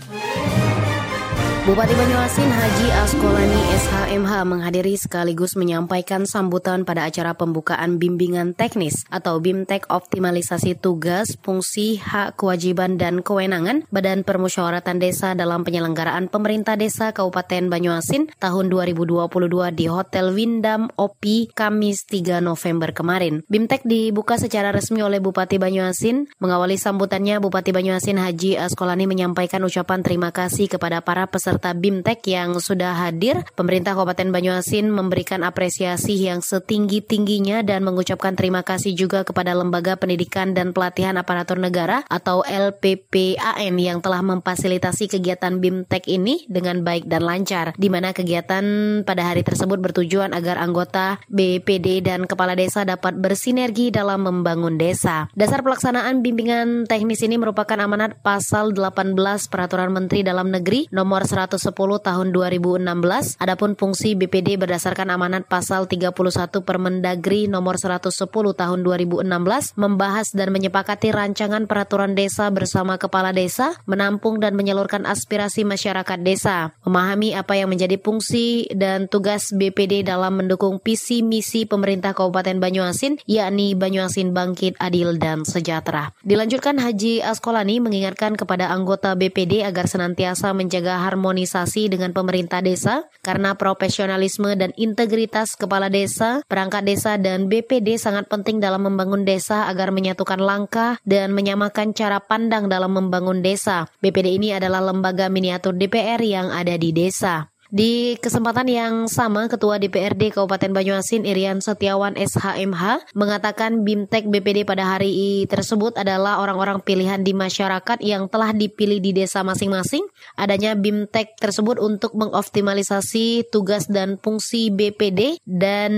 Bupati Banyuasin Haji Askolani SHMH menghadiri sekaligus menyampaikan sambutan pada acara pembukaan bimbingan teknis atau BIMTEK Optimalisasi Tugas, Fungsi, Hak, Kewajiban, dan Kewenangan Badan Permusyawaratan Desa dalam penyelenggaraan Pemerintah Desa Kabupaten Banyuasin tahun 2022 di Hotel Windam Opi Kamis 3 November kemarin. BIMTEK dibuka secara resmi oleh Bupati Banyuasin. Mengawali sambutannya, Bupati Banyuasin Haji Askolani menyampaikan ucapan terima kasih kepada para peserta peserta BIMTEK yang sudah hadir, pemerintah Kabupaten Banyuasin memberikan apresiasi yang setinggi-tingginya dan mengucapkan terima kasih juga kepada Lembaga Pendidikan dan Pelatihan Aparatur Negara atau LPPAN yang telah memfasilitasi kegiatan BIMTEK ini dengan baik dan lancar, di mana kegiatan pada hari tersebut bertujuan agar anggota BPD dan kepala desa dapat bersinergi dalam membangun desa. Dasar pelaksanaan bimbingan teknis ini merupakan amanat pasal 18 Peraturan Menteri Dalam Negeri nomor 110 tahun 2016. Adapun fungsi BPD berdasarkan amanat pasal 31 Permendagri nomor 110 tahun 2016 membahas dan menyepakati rancangan peraturan desa bersama kepala desa, menampung dan menyalurkan aspirasi masyarakat desa, memahami apa yang menjadi fungsi dan tugas BPD dalam mendukung visi misi pemerintah Kabupaten Banyuasin, yakni Banyuasin Bangkit, Adil, dan Sejahtera. Dilanjutkan Haji Askolani mengingatkan kepada anggota BPD agar senantiasa menjaga harmoni harmonisasi dengan pemerintah desa karena profesionalisme dan integritas kepala desa, perangkat desa dan BPD sangat penting dalam membangun desa agar menyatukan langkah dan menyamakan cara pandang dalam membangun desa. BPD ini adalah lembaga miniatur DPR yang ada di desa. Di kesempatan yang sama, Ketua DPRD Kabupaten Banyuasin Irian Setiawan SHMH mengatakan BIMTEK BPD pada hari tersebut adalah orang-orang pilihan di masyarakat yang telah dipilih di desa masing-masing. Adanya BIMTEK tersebut untuk mengoptimalisasi tugas dan fungsi BPD dan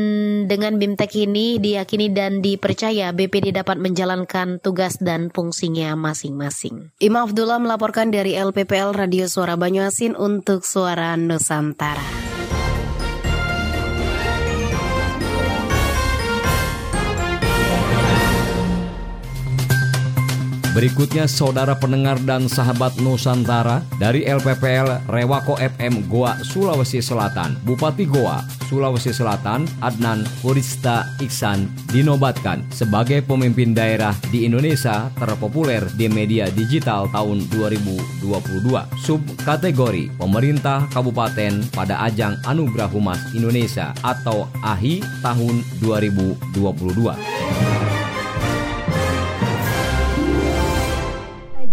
dengan BIMTEK ini diyakini dan dipercaya BPD dapat menjalankan tugas dan fungsinya masing-masing. Imam Abdullah melaporkan dari LPPL Radio Suara Banyuasin untuk Suara Nusantara. Nusantara. Berikutnya saudara pendengar dan sahabat Nusantara dari LPPL Rewako FM Goa Sulawesi Selatan. Bupati Goa Sulawesi Selatan Adnan Purista Iksan dinobatkan sebagai pemimpin daerah di Indonesia terpopuler di media digital tahun 2022. Subkategori Pemerintah Kabupaten pada ajang Anugerah Humas Indonesia atau AHI tahun 2022.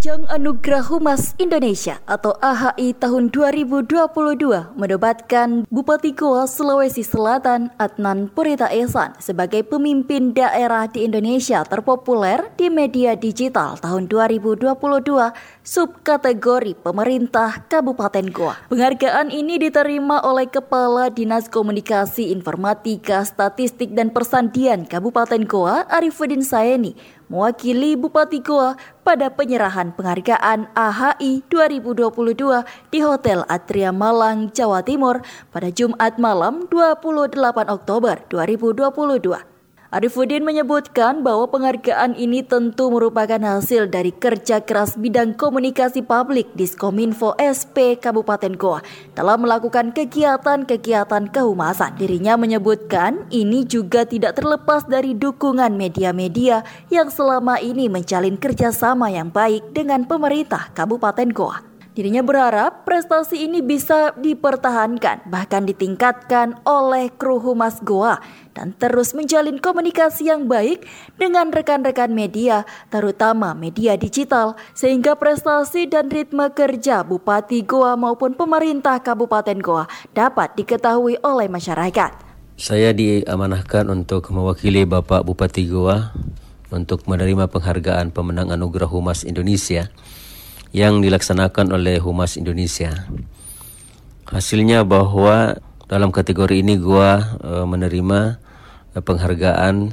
Anugerah Humas Indonesia atau AHI tahun 2022 menobatkan Bupati Goa Sulawesi Selatan Adnan Purita Esan sebagai pemimpin daerah di Indonesia terpopuler di media digital tahun 2022 subkategori pemerintah Kabupaten Goa. Penghargaan ini diterima oleh Kepala Dinas Komunikasi Informatika, Statistik dan Persandian Kabupaten Goa Arifuddin Saeni mewakili Bupati Goa pada penyerahan penghargaan AHI 2022 di Hotel Atria Malang, Jawa Timur pada Jumat malam 28 Oktober 2022. Arifuddin menyebutkan bahwa penghargaan ini tentu merupakan hasil dari kerja keras bidang komunikasi publik Diskominfo SP Kabupaten Goa dalam melakukan kegiatan-kegiatan kehumasan. Dirinya menyebutkan ini juga tidak terlepas dari dukungan media-media yang selama ini menjalin kerjasama yang baik dengan pemerintah Kabupaten Goa. Dirinya berharap prestasi ini bisa dipertahankan bahkan ditingkatkan oleh kru Humas Goa dan terus menjalin komunikasi yang baik dengan rekan-rekan media, terutama media digital, sehingga prestasi dan ritme kerja Bupati Goa maupun pemerintah Kabupaten Goa dapat diketahui oleh masyarakat. Saya diamanahkan untuk mewakili Bapak Bupati Goa untuk menerima penghargaan pemenang Anugerah Humas Indonesia yang dilaksanakan oleh Humas Indonesia. Hasilnya bahwa dalam kategori ini gua uh, menerima uh, penghargaan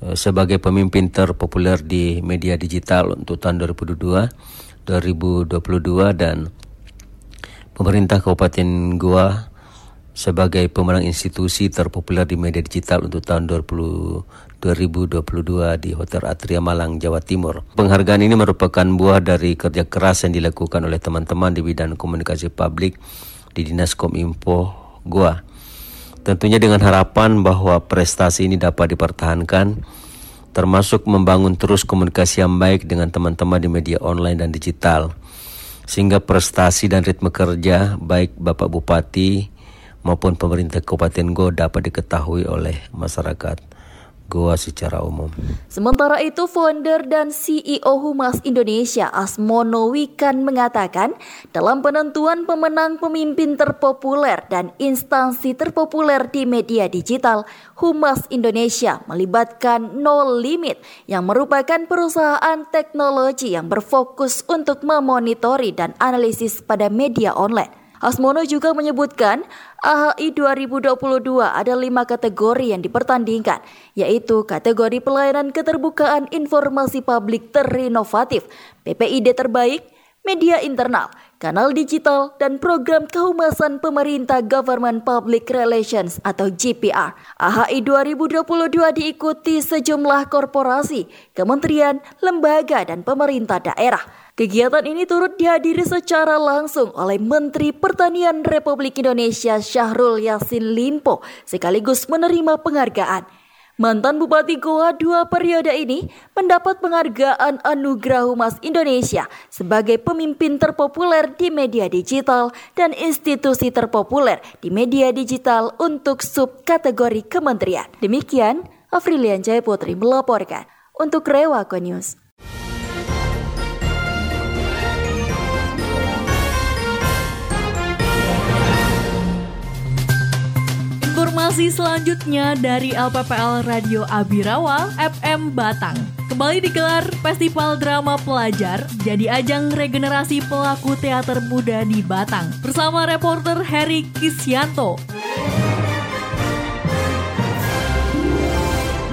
uh, sebagai pemimpin terpopuler di media digital untuk tahun 2022, 2022 dan pemerintah Kabupaten Goa sebagai pemenang institusi terpopuler di media digital untuk tahun 20, 2022 di Hotel Atria Malang, Jawa Timur. Penghargaan ini merupakan buah dari kerja keras yang dilakukan oleh teman-teman di bidang komunikasi publik di Dinas Kominfo Goa. Tentunya dengan harapan bahwa prestasi ini dapat dipertahankan termasuk membangun terus komunikasi yang baik dengan teman-teman di media online dan digital sehingga prestasi dan ritme kerja baik Bapak Bupati maupun pemerintah Kabupaten Goa dapat diketahui oleh masyarakat Goa secara umum. Sementara itu, founder dan CEO Humas Indonesia Asmono Wikan mengatakan dalam penentuan pemenang pemimpin terpopuler dan instansi terpopuler di media digital, Humas Indonesia melibatkan No Limit yang merupakan perusahaan teknologi yang berfokus untuk memonitori dan analisis pada media online. Asmono juga menyebutkan AHI 2022 ada lima kategori yang dipertandingkan, yaitu kategori pelayanan keterbukaan informasi publik terinovatif, PPID terbaik, media internal, kanal digital, dan program kehumasan pemerintah Government Public Relations atau GPR. AHI 2022 diikuti sejumlah korporasi, kementerian, lembaga, dan pemerintah daerah. Kegiatan ini turut dihadiri secara langsung oleh Menteri Pertanian Republik Indonesia Syahrul Yassin Limpo sekaligus menerima penghargaan. Mantan Bupati Goa dua periode ini mendapat penghargaan Anugerah Humas Indonesia sebagai pemimpin terpopuler di media digital dan institusi terpopuler di media digital untuk subkategori kementerian. Demikian, Afrilian Jaya Putri melaporkan untuk Rewako News. Informasi selanjutnya dari LPPL Radio Abirawa FM Batang. Kembali digelar Festival Drama Pelajar jadi ajang regenerasi pelaku teater muda di Batang bersama reporter Harry Kisyanto.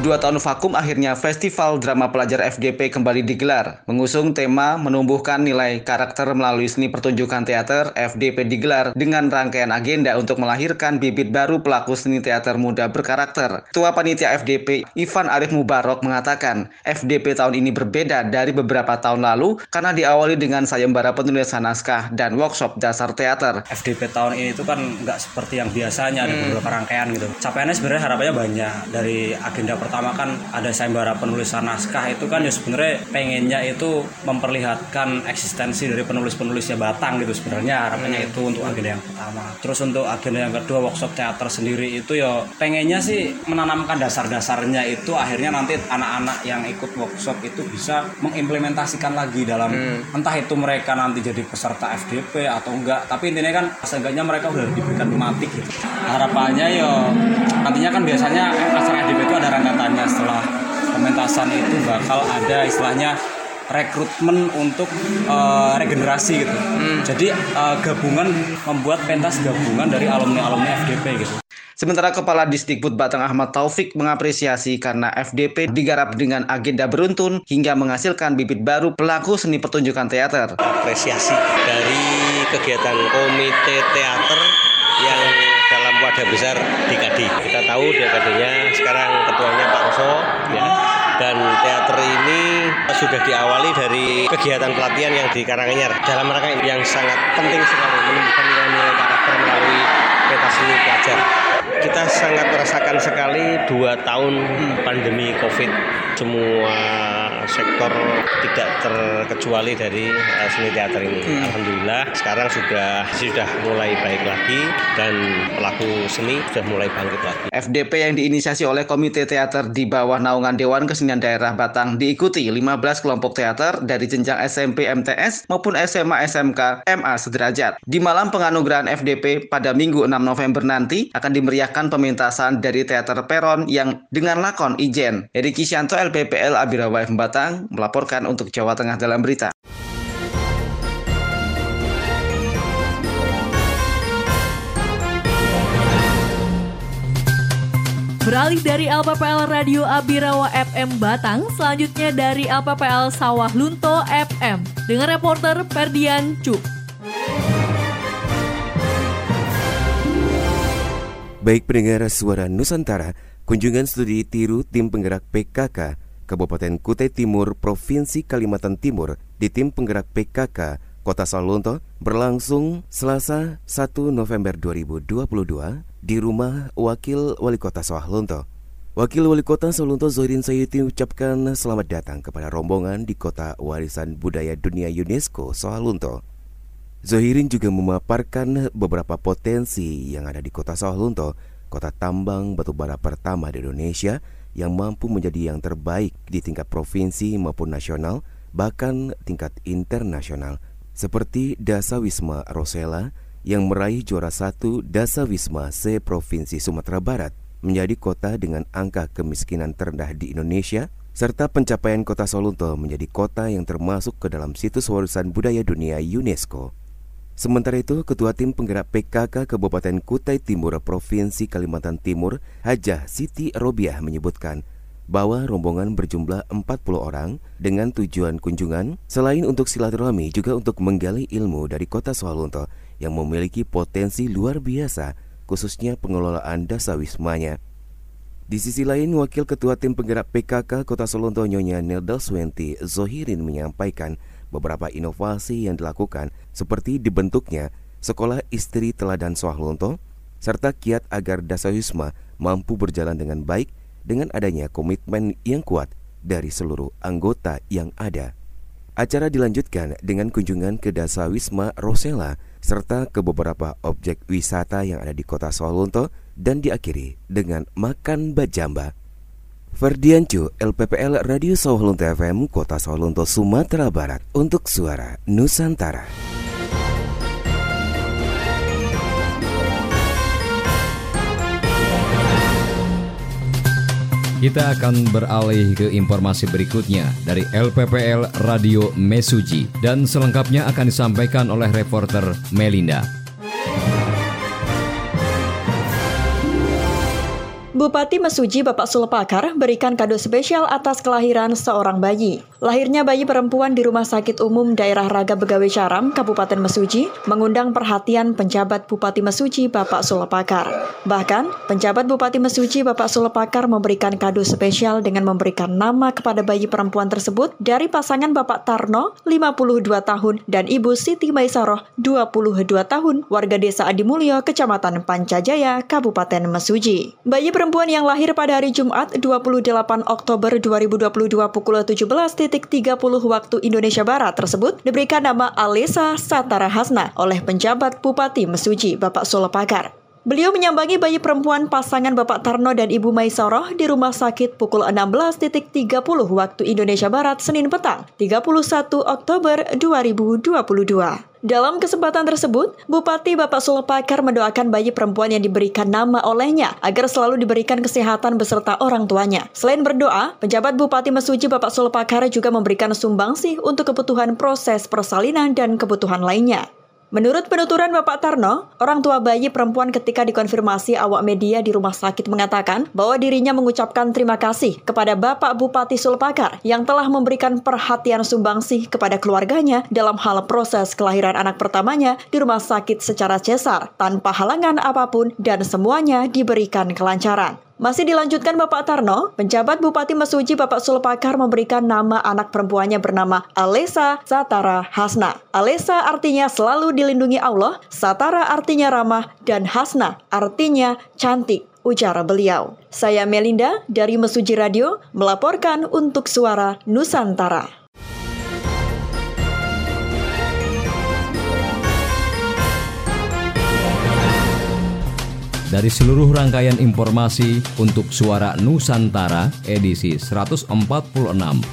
Dua tahun vakum akhirnya Festival Drama Pelajar FGP kembali digelar. Mengusung tema menumbuhkan nilai karakter melalui seni pertunjukan teater, FDP digelar dengan rangkaian agenda untuk melahirkan bibit baru pelaku seni teater muda berkarakter. Ketua Panitia FDP, Ivan Arif Mubarok mengatakan, FDP tahun ini berbeda dari beberapa tahun lalu karena diawali dengan sayembara penulisan naskah dan workshop dasar teater. FDP tahun ini itu kan nggak seperti yang biasanya, ada hmm. beberapa rangkaian gitu. Capaiannya sebenarnya harapannya banyak dari agenda pertama pertama kan ada sayembara penulisan naskah itu kan ya sebenarnya pengennya itu memperlihatkan eksistensi dari penulis-penulisnya Batang gitu sebenarnya harapannya itu untuk agenda yang pertama. Terus untuk agenda yang kedua workshop teater sendiri itu ya pengennya sih menanamkan dasar-dasarnya itu akhirnya nanti anak-anak yang ikut workshop itu bisa mengimplementasikan lagi dalam entah itu mereka nanti jadi peserta FDP atau enggak. Tapi intinya kan seenggaknya mereka udah diberikan tematik gitu. Harapannya ya nantinya kan biasanya acara FDP itu ada rangkaiannya setelah pementasan itu bakal ada istilahnya rekrutmen untuk eh, regenerasi gitu. Jadi eh, gabungan membuat pentas gabungan dari alumni-alumni FDP gitu. Sementara Kepala Disdikbud Batang Ahmad Taufik mengapresiasi karena FDP digarap dengan agenda beruntun hingga menghasilkan bibit baru pelaku seni pertunjukan teater. apresiasi dari kegiatan komite teater yang wadah besar DKD. Kita tahu DKD-nya sekarang ketuanya Pak Roso ya. Dan teater ini sudah diawali dari kegiatan pelatihan yang di Karanganyar dalam rangka yang sangat penting sekali menumbuhkan nilai-nilai karakter melalui peta seni pelajar. Kita sangat merasakan sekali dua tahun pandemi COVID semua sektor tidak terkecuali dari eh, seni teater ini. Hmm. Alhamdulillah sekarang sudah sudah mulai baik lagi dan pelaku seni sudah mulai bangkit lagi. FDP yang diinisiasi oleh Komite Teater di bawah naungan Dewan Kesenian Daerah Batang diikuti 15 kelompok teater dari jenjang SMP MTS maupun SMA SMK MA sederajat. Di malam penganugerahan FDP pada Minggu 6 November nanti akan dimeriahkan pementasan dari Teater Peron yang dengan lakon Ijen. Eri Kisyanto LPPL Abirawa FM Batang melaporkan untuk Jawa Tengah dalam berita. Beralih dari LPPL Radio Abirawa FM Batang, selanjutnya dari LPPL Sawah Lunto FM dengan reporter Ferdian Cuk. Baik pendengar suara Nusantara, kunjungan studi tiru tim penggerak PKK Kabupaten Kutai Timur, Provinsi Kalimantan Timur di tim penggerak PKK Kota Sawalunto berlangsung Selasa 1 November 2022 di rumah Wakil Wali Kota Sawalunto. Wakil Wali Kota Sawalunto Zoirin Sayuti ucapkan selamat datang kepada rombongan di Kota Warisan Budaya Dunia UNESCO Sawalunto. Zohirin juga memaparkan beberapa potensi yang ada di kota Sawalunto, kota tambang batubara pertama di Indonesia yang mampu menjadi yang terbaik di tingkat provinsi maupun nasional, bahkan tingkat internasional, seperti Dasa Wisma Rosella yang meraih juara satu Dasa Wisma se Provinsi Sumatera Barat, menjadi kota dengan angka kemiskinan terendah di Indonesia, serta pencapaian kota Sawalunto menjadi kota yang termasuk ke dalam situs warisan budaya dunia UNESCO. Sementara itu, Ketua Tim Penggerak PKK Kabupaten Kutai Timur Provinsi Kalimantan Timur, Hajah Siti Robiah menyebutkan bahwa rombongan berjumlah 40 orang dengan tujuan kunjungan selain untuk silaturahmi juga untuk menggali ilmu dari kota Sawalunto yang memiliki potensi luar biasa khususnya pengelolaan dasawismanya. Di sisi lain, Wakil Ketua Tim Penggerak PKK Kota Sawalunto Nyonya Nelda Swenti Zohirin menyampaikan beberapa inovasi yang dilakukan seperti dibentuknya Sekolah Istri Teladan Sawalunto serta kiat agar Dasawisma mampu berjalan dengan baik dengan adanya komitmen yang kuat dari seluruh anggota yang ada. Acara dilanjutkan dengan kunjungan ke Dasawisma Rosella serta ke beberapa objek wisata yang ada di kota Sawalunto dan diakhiri dengan makan bajamba. Ferdiancu, LPPL Radio Sawalunto FM, Kota Sawalunto, Sumatera Barat, untuk suara Nusantara. Kita akan beralih ke informasi berikutnya dari LPPL Radio Mesuji dan selengkapnya akan disampaikan oleh reporter Melinda. Bupati Mesuji Bapak Sulepakar berikan kado spesial atas kelahiran seorang bayi. Lahirnya bayi perempuan di Rumah Sakit Umum Daerah Raga Begawe Caram, Kabupaten Mesuji, mengundang perhatian penjabat Bupati Mesuji Bapak Sulepakar. Bahkan, penjabat Bupati Mesuji Bapak Sulepakar memberikan kado spesial dengan memberikan nama kepada bayi perempuan tersebut dari pasangan Bapak Tarno, 52 tahun, dan Ibu Siti Maisaroh, 22 tahun, warga desa Adimulyo, Kecamatan Pancajaya, Kabupaten Mesuji. Bayi perempuan perempuan yang lahir pada hari Jumat 28 Oktober 2022 pukul 17.30 waktu Indonesia Barat tersebut diberikan nama Alisa Satara Hasna oleh penjabat Bupati Mesuji Bapak Solopakar. Beliau menyambangi bayi perempuan pasangan Bapak Tarno dan Ibu Maisoroh di rumah sakit pukul 16.30 waktu Indonesia Barat Senin petang 31 Oktober 2022. Dalam kesempatan tersebut, Bupati Bapak Sulapakar mendoakan bayi perempuan yang diberikan nama olehnya agar selalu diberikan kesehatan beserta orang tuanya. Selain berdoa, penjabat Bupati Mesuji Bapak Sulapakar juga memberikan sumbangsih untuk kebutuhan proses persalinan dan kebutuhan lainnya. Menurut penuturan Bapak Tarno, orang tua bayi perempuan ketika dikonfirmasi awak media di rumah sakit mengatakan bahwa dirinya mengucapkan terima kasih kepada Bapak Bupati Sulpakar yang telah memberikan perhatian sumbangsih kepada keluarganya dalam hal proses kelahiran anak pertamanya di rumah sakit secara cesar tanpa halangan apa pun dan semuanya diberikan kelancaran. Masih dilanjutkan Bapak Tarno, penjabat Bupati Mesuji Bapak Sulpakar memberikan nama anak perempuannya bernama Alesa Satara Hasna. Alesa artinya selalu dilindungi Allah, Satara artinya ramah, dan Hasna artinya cantik ujar beliau. Saya Melinda dari Mesuji Radio melaporkan untuk Suara Nusantara. Dari seluruh rangkaian informasi untuk Suara Nusantara edisi 146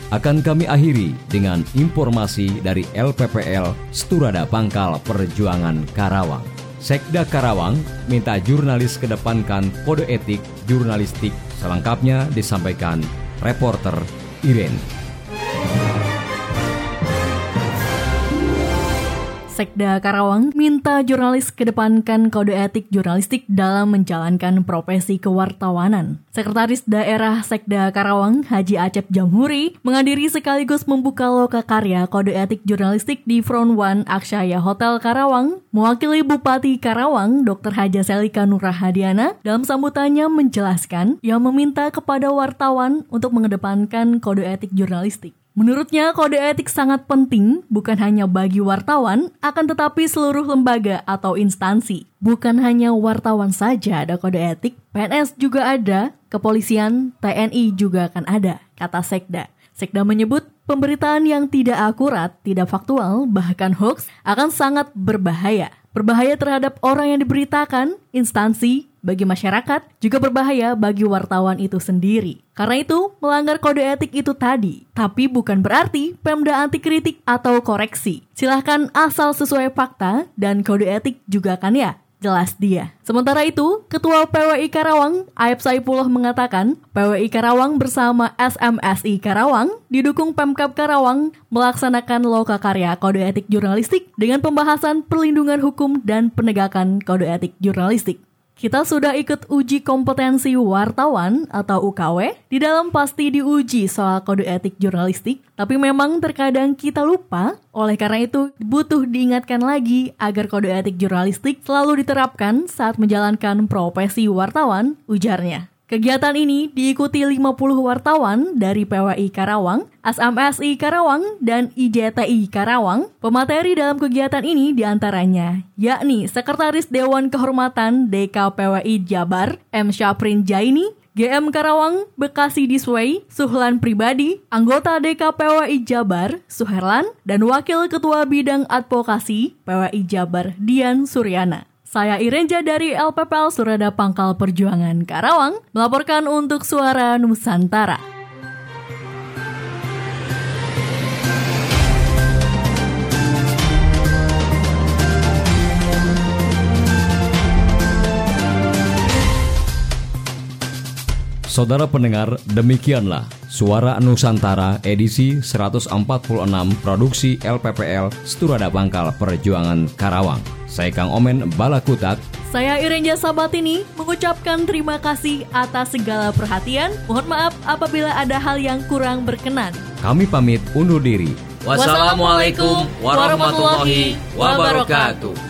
akan kami akhiri dengan informasi dari LPPL Sturada Pangkal Perjuangan Karawang. Sekda Karawang minta jurnalis kedepankan kode etik jurnalistik selengkapnya disampaikan reporter Irene. Sekda Karawang minta jurnalis kedepankan kode etik jurnalistik dalam menjalankan profesi kewartawanan. Sekretaris Daerah Sekda Karawang, Haji Acep Jamhuri, menghadiri sekaligus membuka loka karya kode etik jurnalistik di Front One Akshaya Hotel Karawang. Mewakili Bupati Karawang, Dr. Haja Selika Nurahadiana, dalam sambutannya menjelaskan yang meminta kepada wartawan untuk mengedepankan kode etik jurnalistik. Menurutnya, kode etik sangat penting bukan hanya bagi wartawan, akan tetapi seluruh lembaga atau instansi. Bukan hanya wartawan saja ada kode etik, PNS juga ada, kepolisian, TNI juga akan ada, kata Sekda. Sekda menyebut pemberitaan yang tidak akurat, tidak faktual, bahkan hoax akan sangat berbahaya. Berbahaya terhadap orang yang diberitakan, instansi, bagi masyarakat, juga berbahaya bagi wartawan itu sendiri. Karena itu, melanggar kode etik itu tadi, tapi bukan berarti Pemda anti kritik atau koreksi. Silahkan asal sesuai fakta dan kode etik juga kan ya, jelas dia. Sementara itu, Ketua PWI Karawang, Aib Saipullah mengatakan, PWI Karawang bersama SMSI Karawang didukung Pemkap Karawang melaksanakan loka karya kode etik jurnalistik dengan pembahasan perlindungan hukum dan penegakan kode etik jurnalistik. Kita sudah ikut uji kompetensi wartawan atau UKW. Di dalam pasti diuji soal kode etik jurnalistik, tapi memang terkadang kita lupa. Oleh karena itu, butuh diingatkan lagi agar kode etik jurnalistik selalu diterapkan saat menjalankan profesi wartawan, ujarnya. Kegiatan ini diikuti 50 wartawan dari PWI Karawang, SMSI Karawang, dan IJTI Karawang. Pemateri dalam kegiatan ini di antaranya yakni Sekretaris Dewan Kehormatan DKPWI Jabar, M. Syaprin Jaini, GM Karawang, Bekasi Disway, Suhlan Pribadi, anggota DKPWI Jabar, Suherlan, dan Wakil Ketua Bidang Advokasi PWI Jabar, Dian Suryana. Saya Irenja dari LPPL Surada Pangkal Perjuangan Karawang melaporkan untuk Suara Nusantara. Saudara pendengar, demikianlah Suara Nusantara edisi 146 produksi LPPL Sturada Bangkal Perjuangan Karawang. Saya Kang Omen Balakutak. Saya Irenja Sabatini mengucapkan terima kasih atas segala perhatian. Mohon maaf apabila ada hal yang kurang berkenan. Kami pamit undur diri. Wassalamualaikum warahmatullahi wabarakatuh.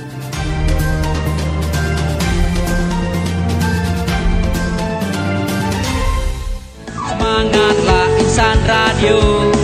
Semangatlah insan radio